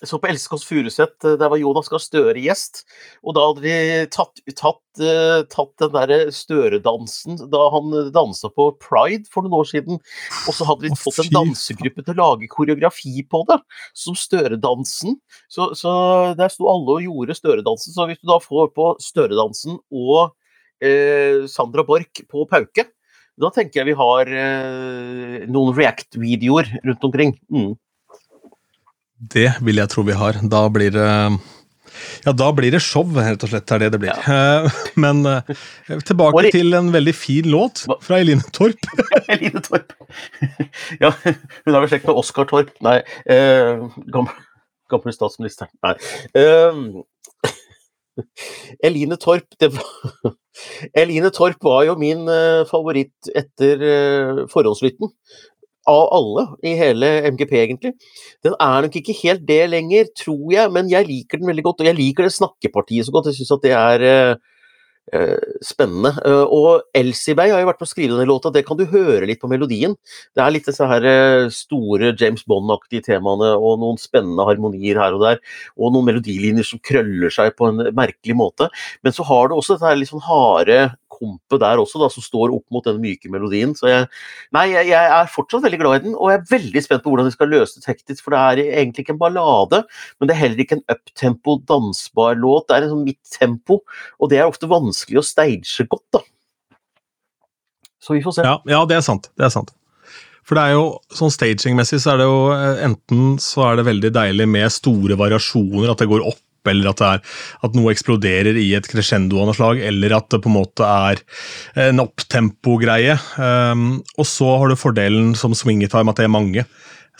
[SPEAKER 2] jeg så på Else Kåss Furuseth, eh, der var Jonas Gahr Støre gjest. Og da hadde de tatt, tatt, uh, tatt den derre Støre-dansen da han dansa på Pride for noen år siden. Og så hadde de fått en dansegruppe til å lage koreografi på det, som Støre-dansen. Så, så, der sto alle og gjorde Støre-dansen. Så hvis du da får på Støre-dansen og eh, Sandra Borch på Pauke, da tenker jeg vi har eh, noen React-videoer rundt omkring. Mm.
[SPEAKER 1] Det vil jeg tro vi har. Da blir det ja, da blir det show, rett og slett. er det det blir. Ja. Eh, men tilbake tilbake til en veldig fin låt fra Eline Torp.
[SPEAKER 2] Eline Torp. Ja, hun er vel slekt med Oskar Torp. Nei, eh, gamle, gamle statsministeren. Nei. Eh, Eline Torp det var, Eline Torp var jo min uh, favoritt etter forhåndslytten av alle i hele MGP, egentlig. Den er nok ikke helt det lenger, tror jeg, men jeg liker den veldig godt. Og jeg liker det snakkepartiet så godt. Jeg syns at det er uh, uh, spennende. Uh, og Elsie Bay har jo vært på å skrive denne låta, det kan du høre litt på melodien. Det er litt disse her store James Bond-aktige temaene og noen spennende harmonier her og der. Og noen melodilinjer som krøller seg på en merkelig måte. Men så har du også dette her litt sånn harde kompet der også, da, som står opp mot den myke melodien. Så jeg, nei, jeg, jeg, er fortsatt veldig glad i den, og jeg er veldig spent på hvordan de skal løse det teknisk. For det er egentlig ikke en ballade, men det er heller ikke en uptempo, dansbar låt. Det er en sånn midt tempo, og det er ofte vanskelig å stage godt, da. Så vi får se.
[SPEAKER 1] Ja, ja det er sant. Det er sant. For det er jo, sånn stagingmessig så er det jo eh, enten så er det veldig deilig med store variasjoner, at det går opp eller at, er, at noe eksploderer i et crescendo av noe slag, eller at det på en måte er en opptempo-greie. Um, og så har du fordelen som swingetime at det er mange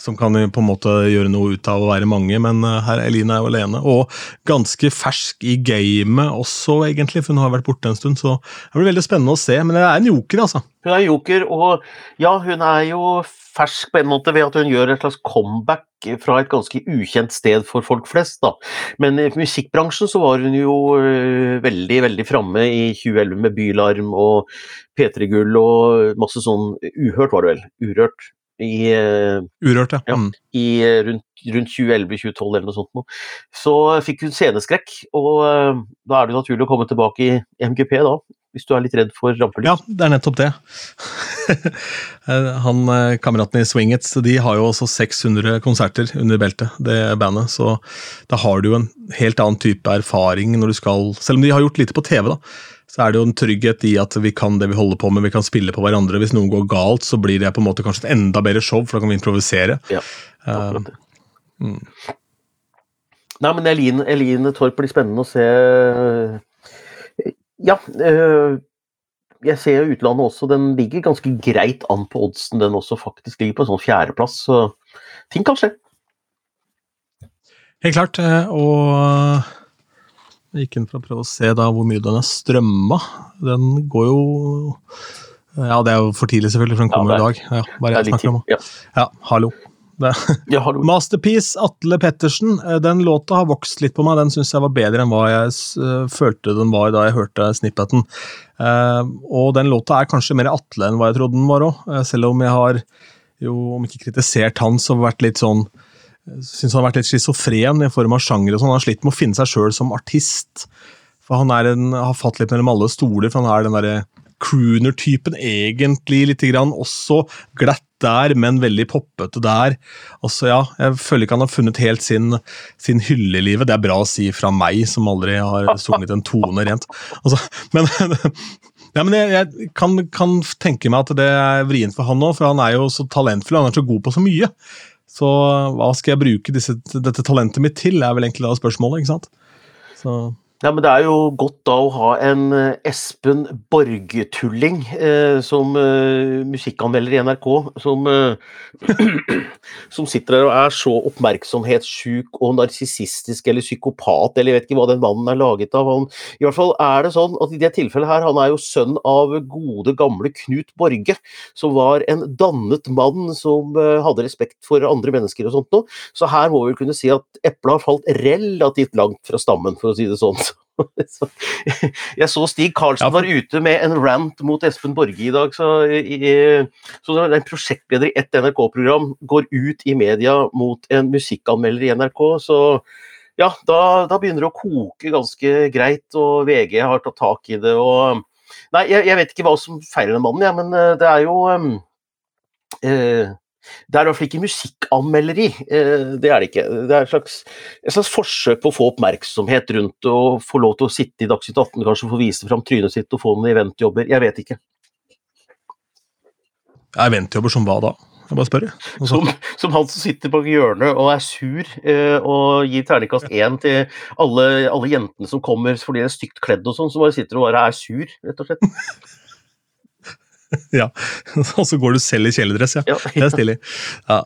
[SPEAKER 1] som kan på en måte gjøre noe ut av å være mange, men eh, her Eline er jo alene. Og ganske fersk i gamet også, egentlig, for hun har vært borte en stund. Så det blir veldig spennende å se. Men det er en joker, altså.
[SPEAKER 2] Hun er joker, og ja, hun er jo fersk på en måte ved at hun gjør et slags comeback fra et ganske ukjent sted for folk flest. Da. Men i musikkbransjen så var hun jo uh, veldig veldig framme i 2011 med Bylarm og P3 Gull og masse sånn Uhørt var det vel? Urørt? I,
[SPEAKER 1] uh, Urørt, ja.
[SPEAKER 2] ja i rundt, rundt 2011-2012 eller noe sånt. Noe. Så fikk hun sceneskrekk, og uh, da er det naturlig å komme tilbake i MGP da, hvis du er litt redd for rampelys.
[SPEAKER 1] Ja, det er nettopp det. Han, Kameratene i Swingets de har jo også 600 konserter under beltet, det bandet. Så da har du jo en helt annen type erfaring når du skal Selv om de har gjort lite på TV, da, så er det jo en trygghet i at vi kan det vi holder på med, vi kan spille på hverandre. Hvis noe går galt, så blir det på en måte kanskje et enda bedre show, for da kan vi improvisere.
[SPEAKER 2] Ja, akkurat det. Uh, mm. Nei, men Eline, Eline Torp blir spennende å se. Ja. Uh, jeg ser jo utlandet også, den ligger ganske greit an på oddsen, den også faktisk ligger på en sånn fjerdeplass, så ting kan skje.
[SPEAKER 1] Helt klart, eh, og gikk inn for å prøve å se da hvor mye den er strømma. Den går jo Ja, det er jo for tidlig, selvfølgelig, for den kommer ja, i dag. Ja, bare jeg snakker om ja. ja, hallo.
[SPEAKER 2] Ja, hallo.
[SPEAKER 1] Masterpiece, Atle Pettersen. Eh, den låta har vokst litt på meg. Den syns jeg var bedre enn hva jeg uh, følte den var da jeg hørte snippeten. Uh, og den låta er kanskje mer Atle enn hva jeg trodde den var òg, selv om jeg har jo, om ikke kritisert han, så vært litt sånn syns han har vært litt schizofren i form av sjanger. og sånn. Han har slitt med å finne seg sjøl som artist. For Han en, har fatt litt mellom alle stoler, for han er den derre crooner-typen egentlig lite grann. Også glatt der, men veldig poppete der. Altså, ja, Jeg føler ikke han har funnet helt sin, sin hylle i livet. Det er bra å si fra meg, som aldri har sunget en tone rent. Altså, men ja, men jeg, jeg kan, kan, tenke meg at det er vrient for han nå, for han er jo så talentfull, han er så god på så mye. Så hva skal jeg bruke disse, dette talentet mitt til, er vel egentlig da spørsmålet. ikke sant? Så
[SPEAKER 2] ja, men Det er jo godt da å ha en eh, Espen Borge-tulling eh, som eh, musikkanmelder i NRK, som, eh, som sitter der og er så oppmerksomhetssjuk og narsissistisk eller psykopat, eller jeg vet ikke hva den mannen er laget av. Han, I hvert fall er det sånn at i det tilfellet her, han er jo sønn av gode, gamle Knut Borge, som var en dannet mann som eh, hadde respekt for andre mennesker og sånt noe. Så her må vi kunne si at eplet har falt relativt langt fra stammen, for å si det sånn. Jeg så Stig Karlsen var ute med en rant mot Espen Borge i dag. Så, så en prosjektleder i ett NRK-program går ut i media mot en musikkanmelder i NRK, så ja, da, da, begynner det å koke ganske greit, og VG har tatt tak i det. og Nei, jeg, jeg vet ikke hva som feiler den mannen, ja, men eh, det er jo um, eh, det er i hvert fall ikke musikkanmelderi, eh, det er det ikke. Det er et slags, et slags, forsøk på å få oppmerksomhet rundt og få lov til å sitte i Dagsnytt 18, kanskje få vise fram trynet sitt og få noen eventjobber. Jeg vet ikke.
[SPEAKER 1] Eventjobber som hva da? Jeg bare spør.
[SPEAKER 2] Som, som, han som sitter på hjørnet og er sur eh, og gir terningkast én til alle, alle, jentene som kommer fordi de er stygt kledd og sånn, som bare sitter og bare er sur, rett og slett.
[SPEAKER 1] ja, og så går du selv i kjeledress, ja. ja. Det er stilig. Ja.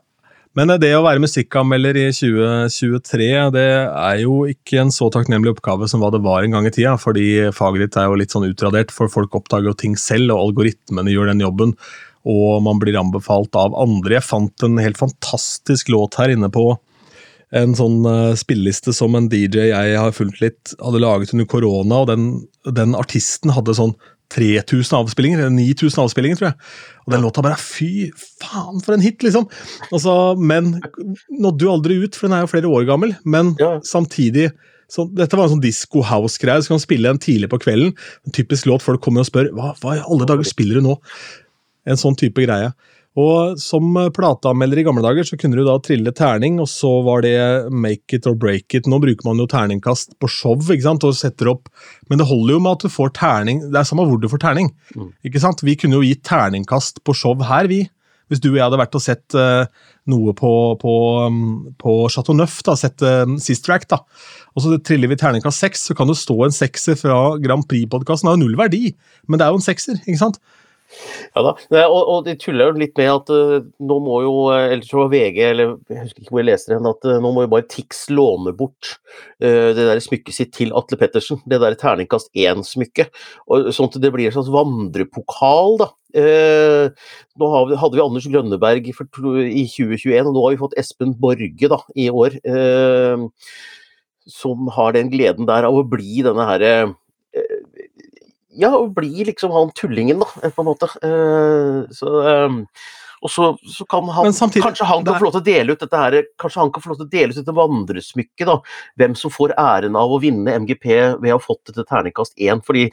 [SPEAKER 1] Men det å være musikkanmelder i 2023, det er jo ikke en så takknemlig oppgave som hva det var en gang i tida, fordi faget ditt er jo litt sånn utradert, for folk oppdager jo ting selv, og algoritmene gjør den jobben, og man blir anbefalt av andre. Jeg fant en helt fantastisk låt her inne på en sånn uh, spilleliste som en DJ jeg har fulgt litt, hadde laget under korona, og den, den artisten hadde sånn 3000 avspillinger, eller 9000 avspillinger, tror jeg. Og den låta bare Fy faen, for en hit, liksom! Altså, men nådde jo aldri ut, for den er jo flere år gammel. Men ja. samtidig så, Dette var en sånn disco house-greie, så kan spille den tidlig på kvelden. En typisk låt folk kommer og spør hva, hva i alle dager spiller du nå? En sånn type greie. Og som plateanmelder i gamle dager så kunne du da trille terning, og så var det make it or break it. Nå bruker man jo terningkast på show ikke sant, og setter opp, men det holder jo med at du får terning. Det er samme hvor du får terning. Mm. ikke sant? Vi kunne jo gitt terningkast på show her, vi. Hvis du og jeg hadde vært og sett uh, noe på, på, um, på Chateau Neuf, da, sett uh, Sister Act, da, og så triller vi terningkast seks, så kan det stå en sekser fra Grand Prix-podkasten. Det har jo null verdi, men det er jo en sekser, ikke sant?
[SPEAKER 2] Ja da, og, og de tuller jo litt med at uh, nå må jo Eller så var VG, eller jeg husker ikke hvor jeg leser den, at uh, nå må jo bare Tix låne bort uh, det der smykket sitt til Atle Pettersen. Det der terningkast én-smykket. Sånn at det blir en slags vandrepokal, da. nå hadde vi Anders Grønneberg for, i 2021, og nå har vi fått Espen Borge da, i år. som har den gleden der av å bli denne herre ja, og bli liksom han tullingen, da, på en måte. Uh, så, um, og så, så, kan han samtidig, Kanskje han kan få lov til å dele ut dette her, kanskje han kan få lov til å dele ut dette vandresmykket, da. Hvem som får æren av å vinne MGP ved å ha fått dette terningkast én. Fordi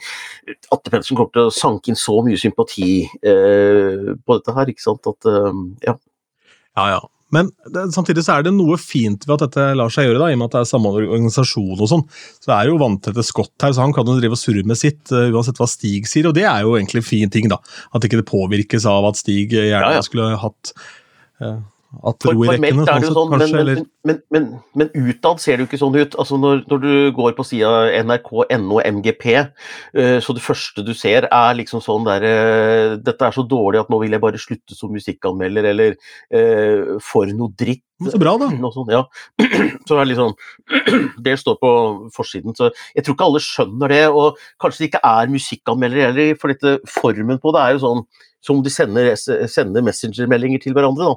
[SPEAKER 2] Atte Pedersen kommer til å sanke inn så mye sympati uh, på dette her, ikke sant. At, uh, ja.
[SPEAKER 1] Ja, ja. Men det, samtidig så er det noe fint ved at dette lar seg gjøre, da, i og med at det er samme organisasjon og sånn. Så det er jo vanntette skott her, så han kan jo drive og surre med sitt, uh, uansett hva Stig sier. Og det er jo egentlig en fin ting, da. At ikke det påvirkes av at Stig gjerne ja, ja. skulle hatt uh, at ro i rekkene.
[SPEAKER 2] sånn det jo sånn, sånn men, men, men, men, utad ser det jo ikke sånn ut. Altså når, når du går på sida nrk.no MGP, uh, så det første du ser er liksom sånn der uh, Dette er så dårlig at nå vil jeg bare slutte som musikkanmelder, eller uh, for noe dritt.
[SPEAKER 1] Så bra, da.
[SPEAKER 2] Sånt, ja. Så er det sånn Det står på forsiden. Så jeg tror ikke alle skjønner det. Og kanskje det ikke er musikkanmeldere heller, for dette formen på det er jo sånn som de sender, sender messengermeldinger til hverandre.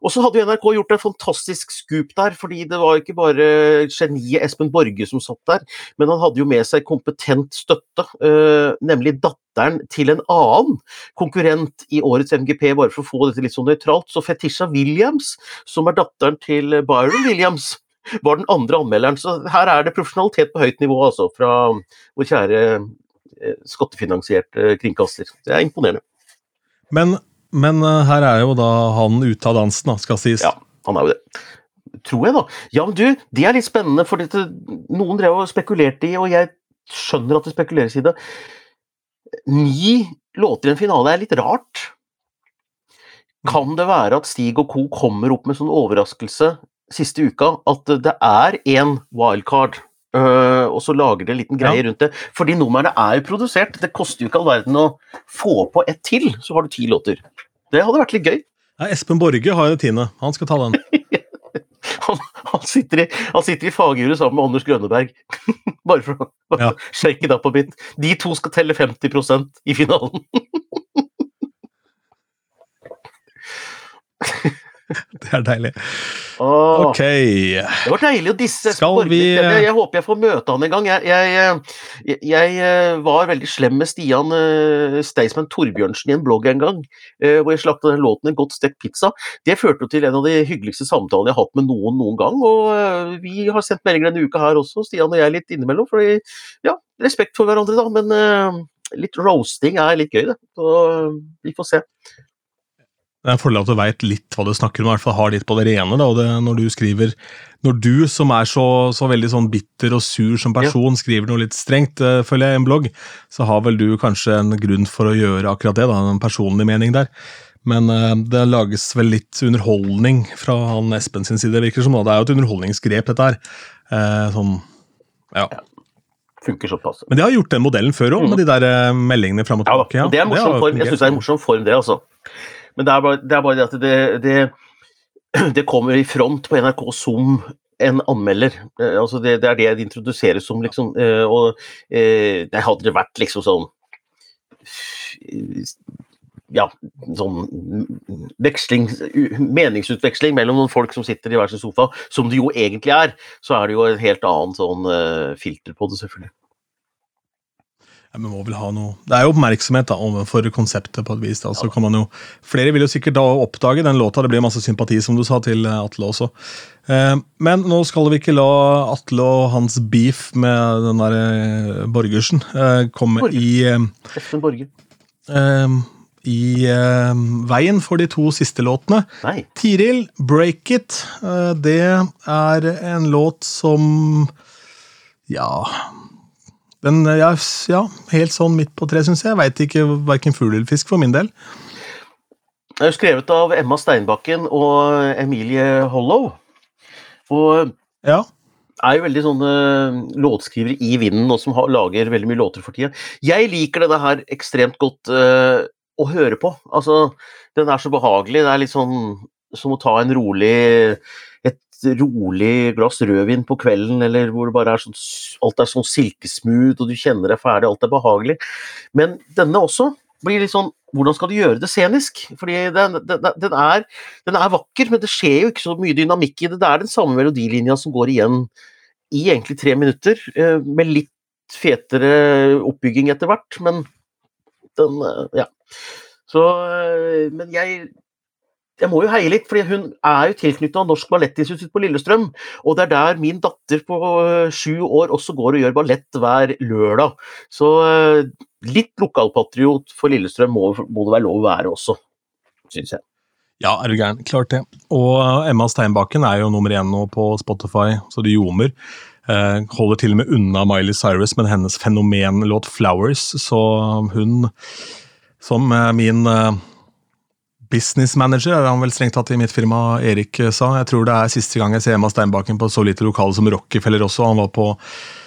[SPEAKER 2] Og så hadde jo NRK gjort en fantastisk scoop der, fordi det var ikke bare geniet Espen Borge som satt der, men han hadde jo med seg kompetent støtte, uh, nemlig datteren til en annen konkurrent i årets MGP, bare for å få dette litt sånn nøytralt. Så Fetisha Williams, som er datteren til Byron Williams, var den andre anmelderen. Så her er det profesjonalitet på høyt nivå, altså, fra vår kjære eh, skattefinansierte kringkaster. Det er imponerende.
[SPEAKER 1] Men, men, eh, her er jo da han ute av dansen, da, skal sies.
[SPEAKER 2] Ja, han er jo det. Tror jeg, da. Ja, men du, det er litt spennende, for dette, noen drev og spekulerte i, og jeg skjønner at det spekuleres i det. Ni låter i en finale er litt rart. Kan det være at Stig og co. kommer opp med sånn overraskelse siste uka, at det er én wildcard Uh, og så lager de en liten greie ja. rundt det. Fordi numrene er jo produsert. Det koster jo ikke all verden å få på ett til, så har du ti låter. Det hadde vært litt gøy.
[SPEAKER 1] Ja, Espen Borge har jo tiende. Han skal ta den.
[SPEAKER 2] han, han, sitter i, han sitter i fagjuret sammen med Anders Grønneberg. Bare for å ja. shake it up a bit. De to skal telle 50% i finalen.
[SPEAKER 1] Det er deilig. Åh, ok.
[SPEAKER 2] Det var deilig å disse Skal vi jeg, jeg, håper jeg får møte han en gang. Jeg, jeg, jeg eh, var veldig slem med Stian uh, Staysman Torbjørnsen i en blogg en gang, uh, hvor jeg slakta den låten 'En godt stekt pizza'. Det førte til en av de hyggeligste samtalene jeg har hatt med noen noen gang. Og uh, vi har sendt meldinger denne uka her også, Stian og jeg litt innimellom. Fordi, ja, respekt for hverandre, da. Men litt roasting er litt gøy, det. Så vi får se.
[SPEAKER 1] Det er en fordel at du veit litt hva du snakker om, i hvert fall har litt på det rene. Da, og det, når du skriver Når du, som er så, så veldig sånn bitter og sur som person, ja. skriver noe litt strengt, uh, følger jeg i en blogg, så har vel du kanskje en grunn for å gjøre akkurat det, da, en personlig mening der. Men uh, det lages vel litt underholdning fra han Espen sin side, virker som. Da. Det er jo et underholdningsgrep, dette her. Uh, sånn, ja. ja
[SPEAKER 2] funker såpass.
[SPEAKER 1] Men de har gjort den modellen før òg, mm. med de der meldingene fram og tilbake.
[SPEAKER 2] Ja, det er en morsom form. Jeg syns det er en morsom form, det, altså. Men det er bare det, er bare det at det, det, det, kommer i front på NRK som en anmelder. Eh, altså det, er det det introduseres som, liksom. Eh, og eh, det hadde det vært liksom sånn ja, sånn veksling, meningsutveksling mellom noen folk som sitter i hver sin sofa, som det jo egentlig er, så er det jo et helt annet sånn filter på det, selvfølgelig.
[SPEAKER 1] Ja, men må vel ha noe Det er jo oppmerksomhet da, overfor konseptet, på et vis. da, så kan man jo, Flere vil jo sikkert da oppdage den låta. Det blir masse sympati, som du sa, til eh, Atle også. Eh, men nå skal vi ikke la Atle og hans beef med den der eh, Borgersen komme Borger. i
[SPEAKER 2] Espen Borge.
[SPEAKER 1] Eh, i veien for de to siste låtene.
[SPEAKER 2] Nei.
[SPEAKER 1] Tiril, 'Break It', det er en låt som Ja den, ja, ja, helt sånn midt på treet, syns jeg. Jeg veit ikke verken fugl eller fisk for min del.
[SPEAKER 2] Det er jo skrevet av Emma Steinbakken og Emilie Hollow. Og
[SPEAKER 1] Ja.
[SPEAKER 2] er jo veldig sånne låtskrivere i vinden og som har, lager veldig mye låter for tida. Jeg liker denne her ekstremt godt uh, å høre på. Altså, den er så behagelig. Det er litt sånn som å ta en rolig rolig glass rødvin på kvelden, eller hvor det bare er sånn, alt er sånn silkesmooth, og du kjenner deg ferdig, alt er behagelig. Men denne også blir litt sånn Hvordan skal du gjøre det scenisk? Fordi den, den, den, er, den er vakker, men det skjer jo ikke så mye dynamikk i det. Det er den samme melodilinja som går igjen i egentlig tre minutter, eh, med litt fetere oppbygging etter hvert, men den eh, Ja. Så eh, Men jeg jeg må jo heie litt, for hun er jo tilknytta Norsk Ballettinstitutt på Lillestrøm. Og det er der min datter på øh, sju år også går og gjør ballett hver lørdag. Så øh, litt lokalpatriot for Lillestrøm må, må det være lov å være også, syns jeg.
[SPEAKER 1] Ja, er du gæren. Klart det. Og Emma Steinbakken er jo nummer én nå på Spotify, så det ljomer. Eh, holder til og med unna Miley Cyrus med hennes fenomenlåt 'Flowers', så hun, som min eh, business manager, er han vel strengt tatt i mitt firma, Erik sa. Jeg tror det er siste gang jeg ser Emma Steinbakken på så lite lokale som Rockefeller også. Han var på,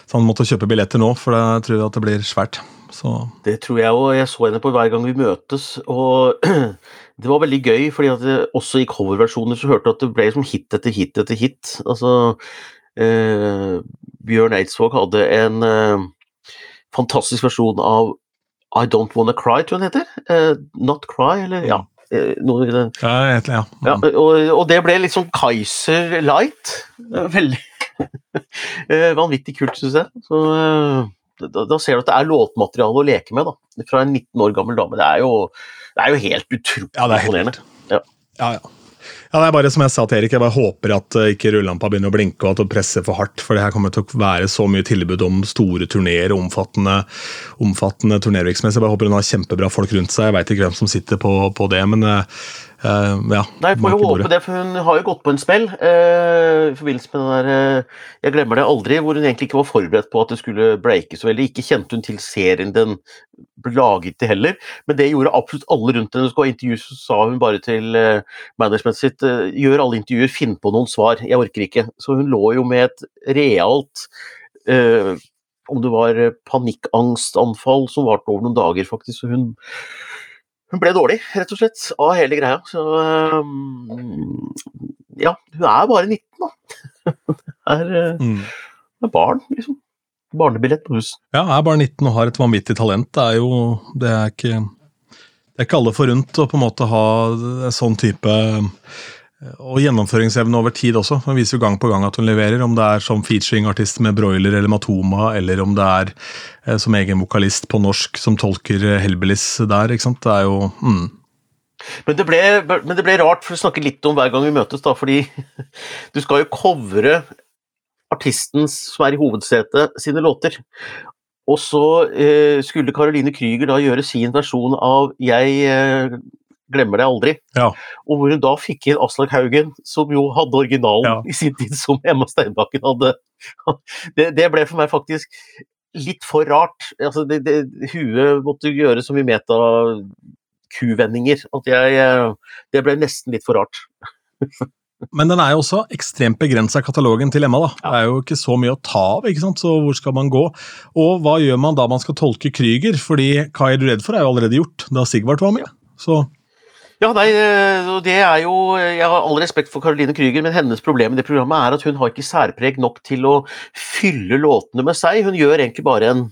[SPEAKER 1] så han måtte kjøpe billetter nå, for jeg tror at det blir svært. Så.
[SPEAKER 2] Det tror jeg òg. Jeg så henne på hver gang vi møtes. og Det var veldig gøy, fordi at det, også i coverversjoner så hørte du at det ble som hit etter hit etter hit. Altså, eh, Bjørn Eidsvåg hadde en eh, fantastisk versjon av I Don't Wanna Cry, tror jeg den heter. Eh, Not Cry, eller ja. Eh, noe den.
[SPEAKER 1] Ja, ja.
[SPEAKER 2] ja og, og, det ble litt sånn Kaiser Light. Veldig eh, vanvittig kult, syns jeg. Så da, da, ser du at det er låtmateriale å leke med, da. Fra en 19 år gammel dame. Det er jo, det er jo helt utrolig
[SPEAKER 1] ja,
[SPEAKER 2] imponerende.
[SPEAKER 1] Ja. ja, ja. Ja, det er bare som jeg sa til Erik, jeg bare håper at ikke rullelampa begynner å blinke og at det presser for hardt. For det her kommer til å være så mye tilbud om store turneer og omfattende, omfattende turnervirksomhet. Jeg bare håper hun har kjempebra folk rundt seg. Jeg veit ikke hvem som sitter på, på det, men Uh, ja,
[SPEAKER 2] Nei, får jo håpe det, for hun har jo gått på en smell uh, i forbindelse med den der uh, Jeg glemmer det aldri, hvor hun egentlig ikke var forberedt på at det skulle breake så veldig. Ikke kjente hun til serien den ble laget til heller, men det gjorde absolutt alle rundt henne. Hun skulle ha intervju, så sa hun bare til managementet sitt gjør alle intervjuer, finn på noen svar, jeg orker ikke. Så hun lå jo med et realt om det var panikkangstanfall som varte over noen dager, faktisk. Så hun hun ble dårlig, rett og slett, av hele greia. Så um, ja, hun er bare 19, da. er, uh, mm. er barn, liksom. Barnebillett på hus.
[SPEAKER 1] Ja, er bare 19 og har et vanvittig talent. Det er jo Det er ikke, det er ikke alle forunt å på en måte ha en sånn type og gjennomføringsevne over tid også. Hun viser jo gang på gang at hun leverer, om det er som featuring-artist med Broiler eller Matoma, eller om det er eh, som egen vokalist på norsk som tolker Helbelis der. ikke sant? Det er jo mm.
[SPEAKER 2] men, det ble, men det ble rart, for å snakke litt om hver gang vi møtes, da, fordi du skal jo covre artistens som er i hovedsetet, sine låter. Og så eh, skulle Caroline Krüger da gjøre sin versjon av 'Jeg eh, glemmer det aldri.
[SPEAKER 1] Ja.
[SPEAKER 2] Og hvor hun da fikk inn Aslak Haugen, som jo hadde originalen ja. i sin tid, som Emma Steinbakken hadde. Det, det, ble for meg faktisk litt for rart. Altså, det, det, huet måtte gjøre så mye meta-kuvendinger at jeg Det ble nesten litt for rart.
[SPEAKER 1] Men den er jo også ekstremt begrensa, katalogen til Emma. da. Ja. Det er jo ikke så mye å ta av, ikke sant? så hvor skal man gå? Og hva gjør man da man skal tolke Krüger? Fordi Hva er du redd for er jo allerede gjort, da Sigvart var med. Så
[SPEAKER 2] ja, nei, eh, det er jo Jeg har all respekt for Caroline Krüger, men hennes problem i det programmet er at hun har ikke særpreg nok til å fylle låtene med seg. Hun gjør egentlig bare en,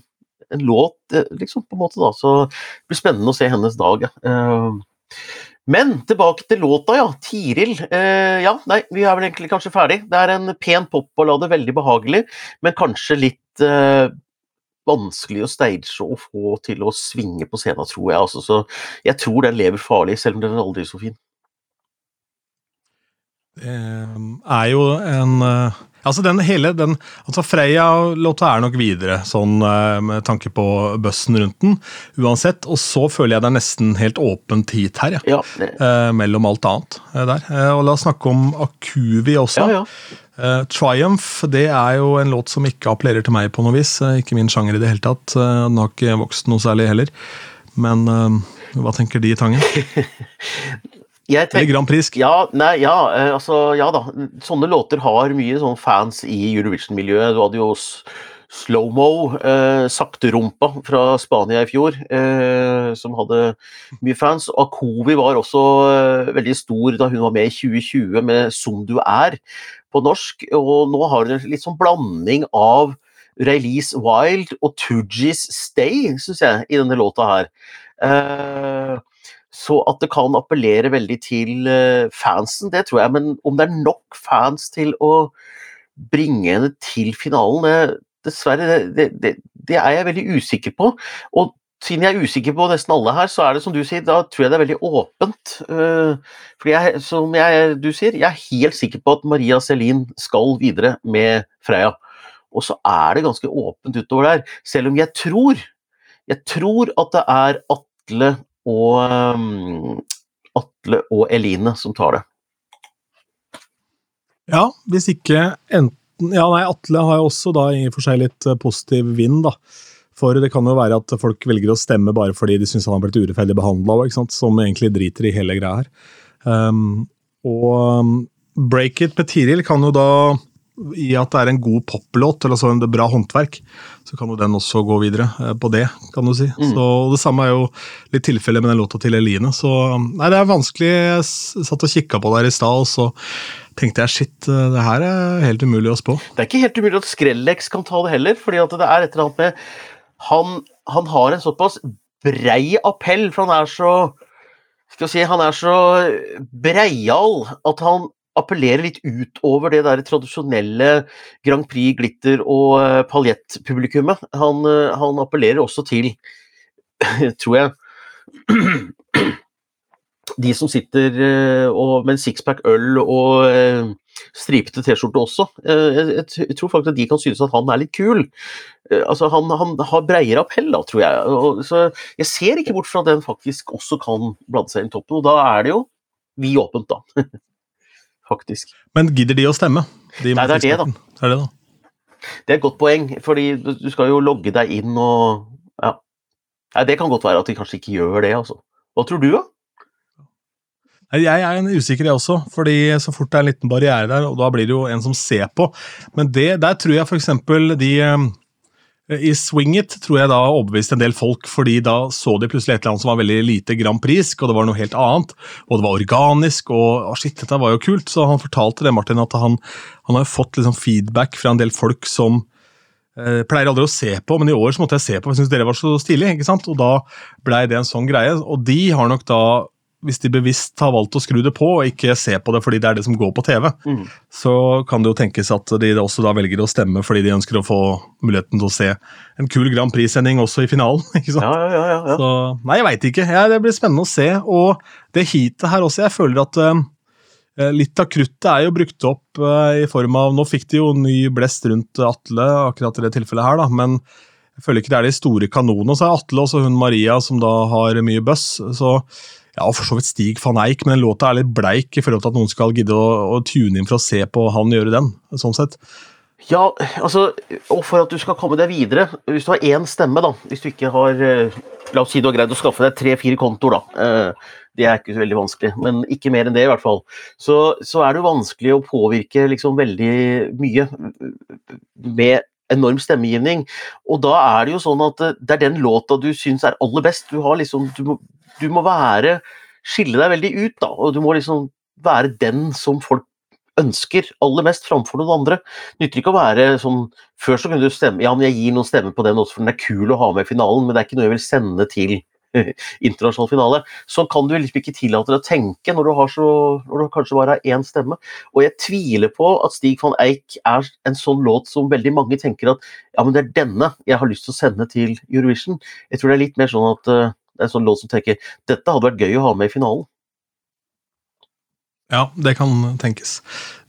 [SPEAKER 2] en låt, eh, liksom, på en måte, da. Så det blir spennende å se hennes dag. Eh, men tilbake til låta, ja. Tiril. Ja, nei, vi er vel egentlig kanskje ferdig. Det er en pen popballade, veldig behagelig, men kanskje litt vanskelig å stage og få til å svinge på scenen, tror jeg. Altså, så jeg tror den lever farlig, selv om den er aldri så fin.
[SPEAKER 1] Det er jo en eh, Altså den hele den, altså Freia-låta er nok videre, sånn eh, med tanke på bøssen rundt den. Uansett. Og så føler jeg det er nesten helt åpent hit her,
[SPEAKER 2] ja.
[SPEAKER 1] ja eh, mellom alt annet der. og la oss snakke om Akuvi også.
[SPEAKER 2] Ja, ja.
[SPEAKER 1] Uh, Triumph det er jo en låt som ikke appellerer til meg på noe vis. Uh, ikke min sjanger i det hele tatt. Uh, den har ikke vokst noe særlig heller. Men hva tenker de i Tangen?
[SPEAKER 2] Jeg tenker,
[SPEAKER 1] Eller Grand Prix.
[SPEAKER 2] Ja, nei, ja, eh, altså, ja da. Sånne låter har mye sånn fans i Eurovision-miljøet. Du hadde jo Slowmo, eh, Sakterumpa fra Spania i fjor, eh, som hadde mye fans. Akovi var også eh, veldig stor da hun var med i 2020 med 'Som du er' på norsk. Og nå har hun en litt sånn blanding av Release Wild og Toogies Stay, syns jeg, i denne låta her. Eh, så at det kan appellere veldig til eh, fansen, det tror jeg. Men om det er nok fans til å bringe henne til finalen, dessverre, det, det, det er jeg veldig usikker på. Og siden jeg er usikker på nesten alle her, så er det som du sier, da tror jeg det er veldig åpent. Uh, fordi jeg, som jeg, du sier, jeg er helt sikker på at Maria Selin skal videre med Freya. Og så er det ganske åpent utover der. Selv om jeg tror, jeg tror at det er Atle og um, Atle og Eline som tar det.
[SPEAKER 1] Ja, hvis ikke enten Ja, nei, Atle har jo også da i og for seg litt eh, positiv vind, da. For det kan jo være at folk velger å stemme bare fordi de syns han har blitt urettferdig behandla, som egentlig driter i hele greia her. Um, og um, Break It med Tiril kan jo da i at det er en god poplåt, eller altså en bra håndverk, så kan jo den også gå videre eh, på det, kan du si.
[SPEAKER 2] Mm.
[SPEAKER 1] Så Det samme er jo litt tilfellet med den låta til Eline. Så nei, det er vanskelig. Jeg satt og kikka på det her i stad, og så tenkte jeg shit, eh, det her er helt umulig å spå.
[SPEAKER 2] Det er ikke helt umulig at Skrellex kan ta det heller, fordi at det er et eller annet med Han, han har en såpass brei appell, for han er så skal si, Han er så breial at han appellerer litt utover det der tradisjonelle Grand Prix, glitter og eh, paljettpublikummet. Han, eh, han appellerer også til, tror jeg de som sitter eh, og, med en sixpack øl og stripete T-skjorte også. Eh, jeg, tror faktisk at de kan synes at han er litt kul. Eh, altså han, han har breiere appell, da, tror jeg. Så jeg ser ikke bort fra at den faktisk også kan blande seg inn i toppen, og da er det jo vi åpent, da. faktisk.
[SPEAKER 1] Men gidder de å stemme? De
[SPEAKER 2] Nei, det er det, da.
[SPEAKER 1] Det er det, da.
[SPEAKER 2] Det er et godt poeng, fordi du du skal jo logge deg inn og Ja. Nei, det kan godt være at de kanskje ikke gjør det, altså. Hva tror du, da?
[SPEAKER 1] Jeg er en usikker, jeg også, fordi så fort det er en liten barriere der, og da blir det jo en som ser på. Men det, der tror jeg f.eks. de eh, I Swing It tror jeg da overbeviste en del folk, fordi da så de plutselig et eller annet som var veldig lite Grand Prix, og det var noe helt annet. Og det var organisk, og oh shit, dette var jo kult. Så han fortalte det, Martin, at han, han har fått liksom feedback fra en del folk som eh, pleier aldri å se på, men i år så måtte jeg se på, for jeg syntes dere var så stilige. ikke sant? Og da blei det en sånn greie. Og de har nok da hvis de bevisst har valgt å skru det på og ikke se på det fordi det er det som går på TV,
[SPEAKER 2] Mm.
[SPEAKER 1] så kan det jo tenkes at de også da velger å stemme fordi de ønsker å få muligheten til å se en kul Grand Prix-sending også i finalen. ikke sant?
[SPEAKER 2] Ja, ja, ja. ja.
[SPEAKER 1] Så, nei, jeg veit ikke. Ja, det blir spennende å se. Og det heatet her også, jeg føler at uh, litt av kruttet er jo brukt opp uh, i form av Nå fikk de jo ny blest rundt Atle, akkurat i det tilfellet her, da, men jeg føler ikke det er de store kanonene. Så er Atle også hun Maria, som da har mye buzz. Så ja, for så vidt Stig van Eijk, men låta er litt bleik i forhold til at noen skal gidde å, å tune inn for å se på han gjøre den. sånn sett.
[SPEAKER 2] Ja, altså, og for at du skal komme deg videre Hvis du har én stemme, da Hvis du ikke har eh, La oss si du har greid å skaffe deg tre-fire kontoer, da. eh, Det er ikke så veldig vanskelig, men ikke mer enn det, i hvert fall. Så, så er det vanskelig å påvirke liksom veldig mye med enorm stemmegivning. Og da er det jo sånn at eh, det er den låta du syns er aller best. Du, har liksom, du, må, du må være Skille deg veldig ut, da. Og du må liksom være den som folk ønsker aller mest framfor noen andre. Nytter ikke å være sånn Før så kunne du stemme Ja, men jeg gir noen stemmer på den også, for den er kul å ha med i finalen, men det er ikke noe jeg vil sende til internasjonal finale. Så kan du liksom ikke tillate deg å tenke når du, har så, når du kanskje bare har én stemme. Og jeg tviler på at Stig van Eijk er en sånn låt som veldig mange tenker at ja, men det er denne jeg har lyst til å sende til Eurovision. Jeg tror det er litt mer sånn at uh, en sånn låt som tenker dette hadde vært gøy å ha med i finalen.
[SPEAKER 1] Ja, det kan tenkes.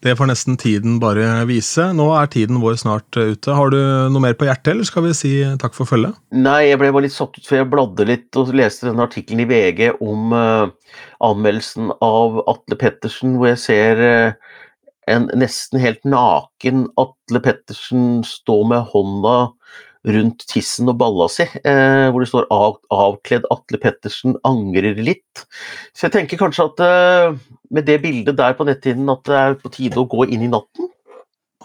[SPEAKER 1] Det får nesten tiden bare vise. Nå er tiden vår snart ute. Har du noe mer på hjertet, eller skal vi si takk for følget?
[SPEAKER 2] Nei, jeg ble bare litt satt ut, for jeg bladde litt og leste denne artikkelen i VG om uh, anmeldelsen av Atle Pettersen, hvor jeg ser uh, en nesten helt naken Atle Pettersen stå med hånda rundt tissen og balla si, eh, hvor det står av, 'avkledd Atle Pettersen angrer litt'. Så jeg tenker kanskje at eh, med det bildet der på netthinnen at det er på tide å gå inn i natten.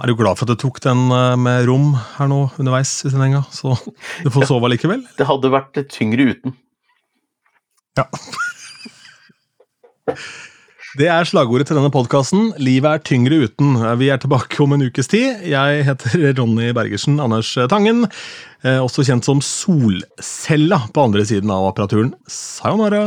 [SPEAKER 1] Er du glad for at du tok den eh, med rom her nå underveis i sendinga, så du får sove allikevel?
[SPEAKER 2] Det hadde vært tyngre uten.
[SPEAKER 1] Ja. Det er slagordet til denne podkasten. Livet er tyngre uten. Vi er tilbake om en ukes tid. Jeg heter Ronny Bergersen Anders Tangen, eh, også kjent som Solcella på andre siden av apparaturen. Sayonara!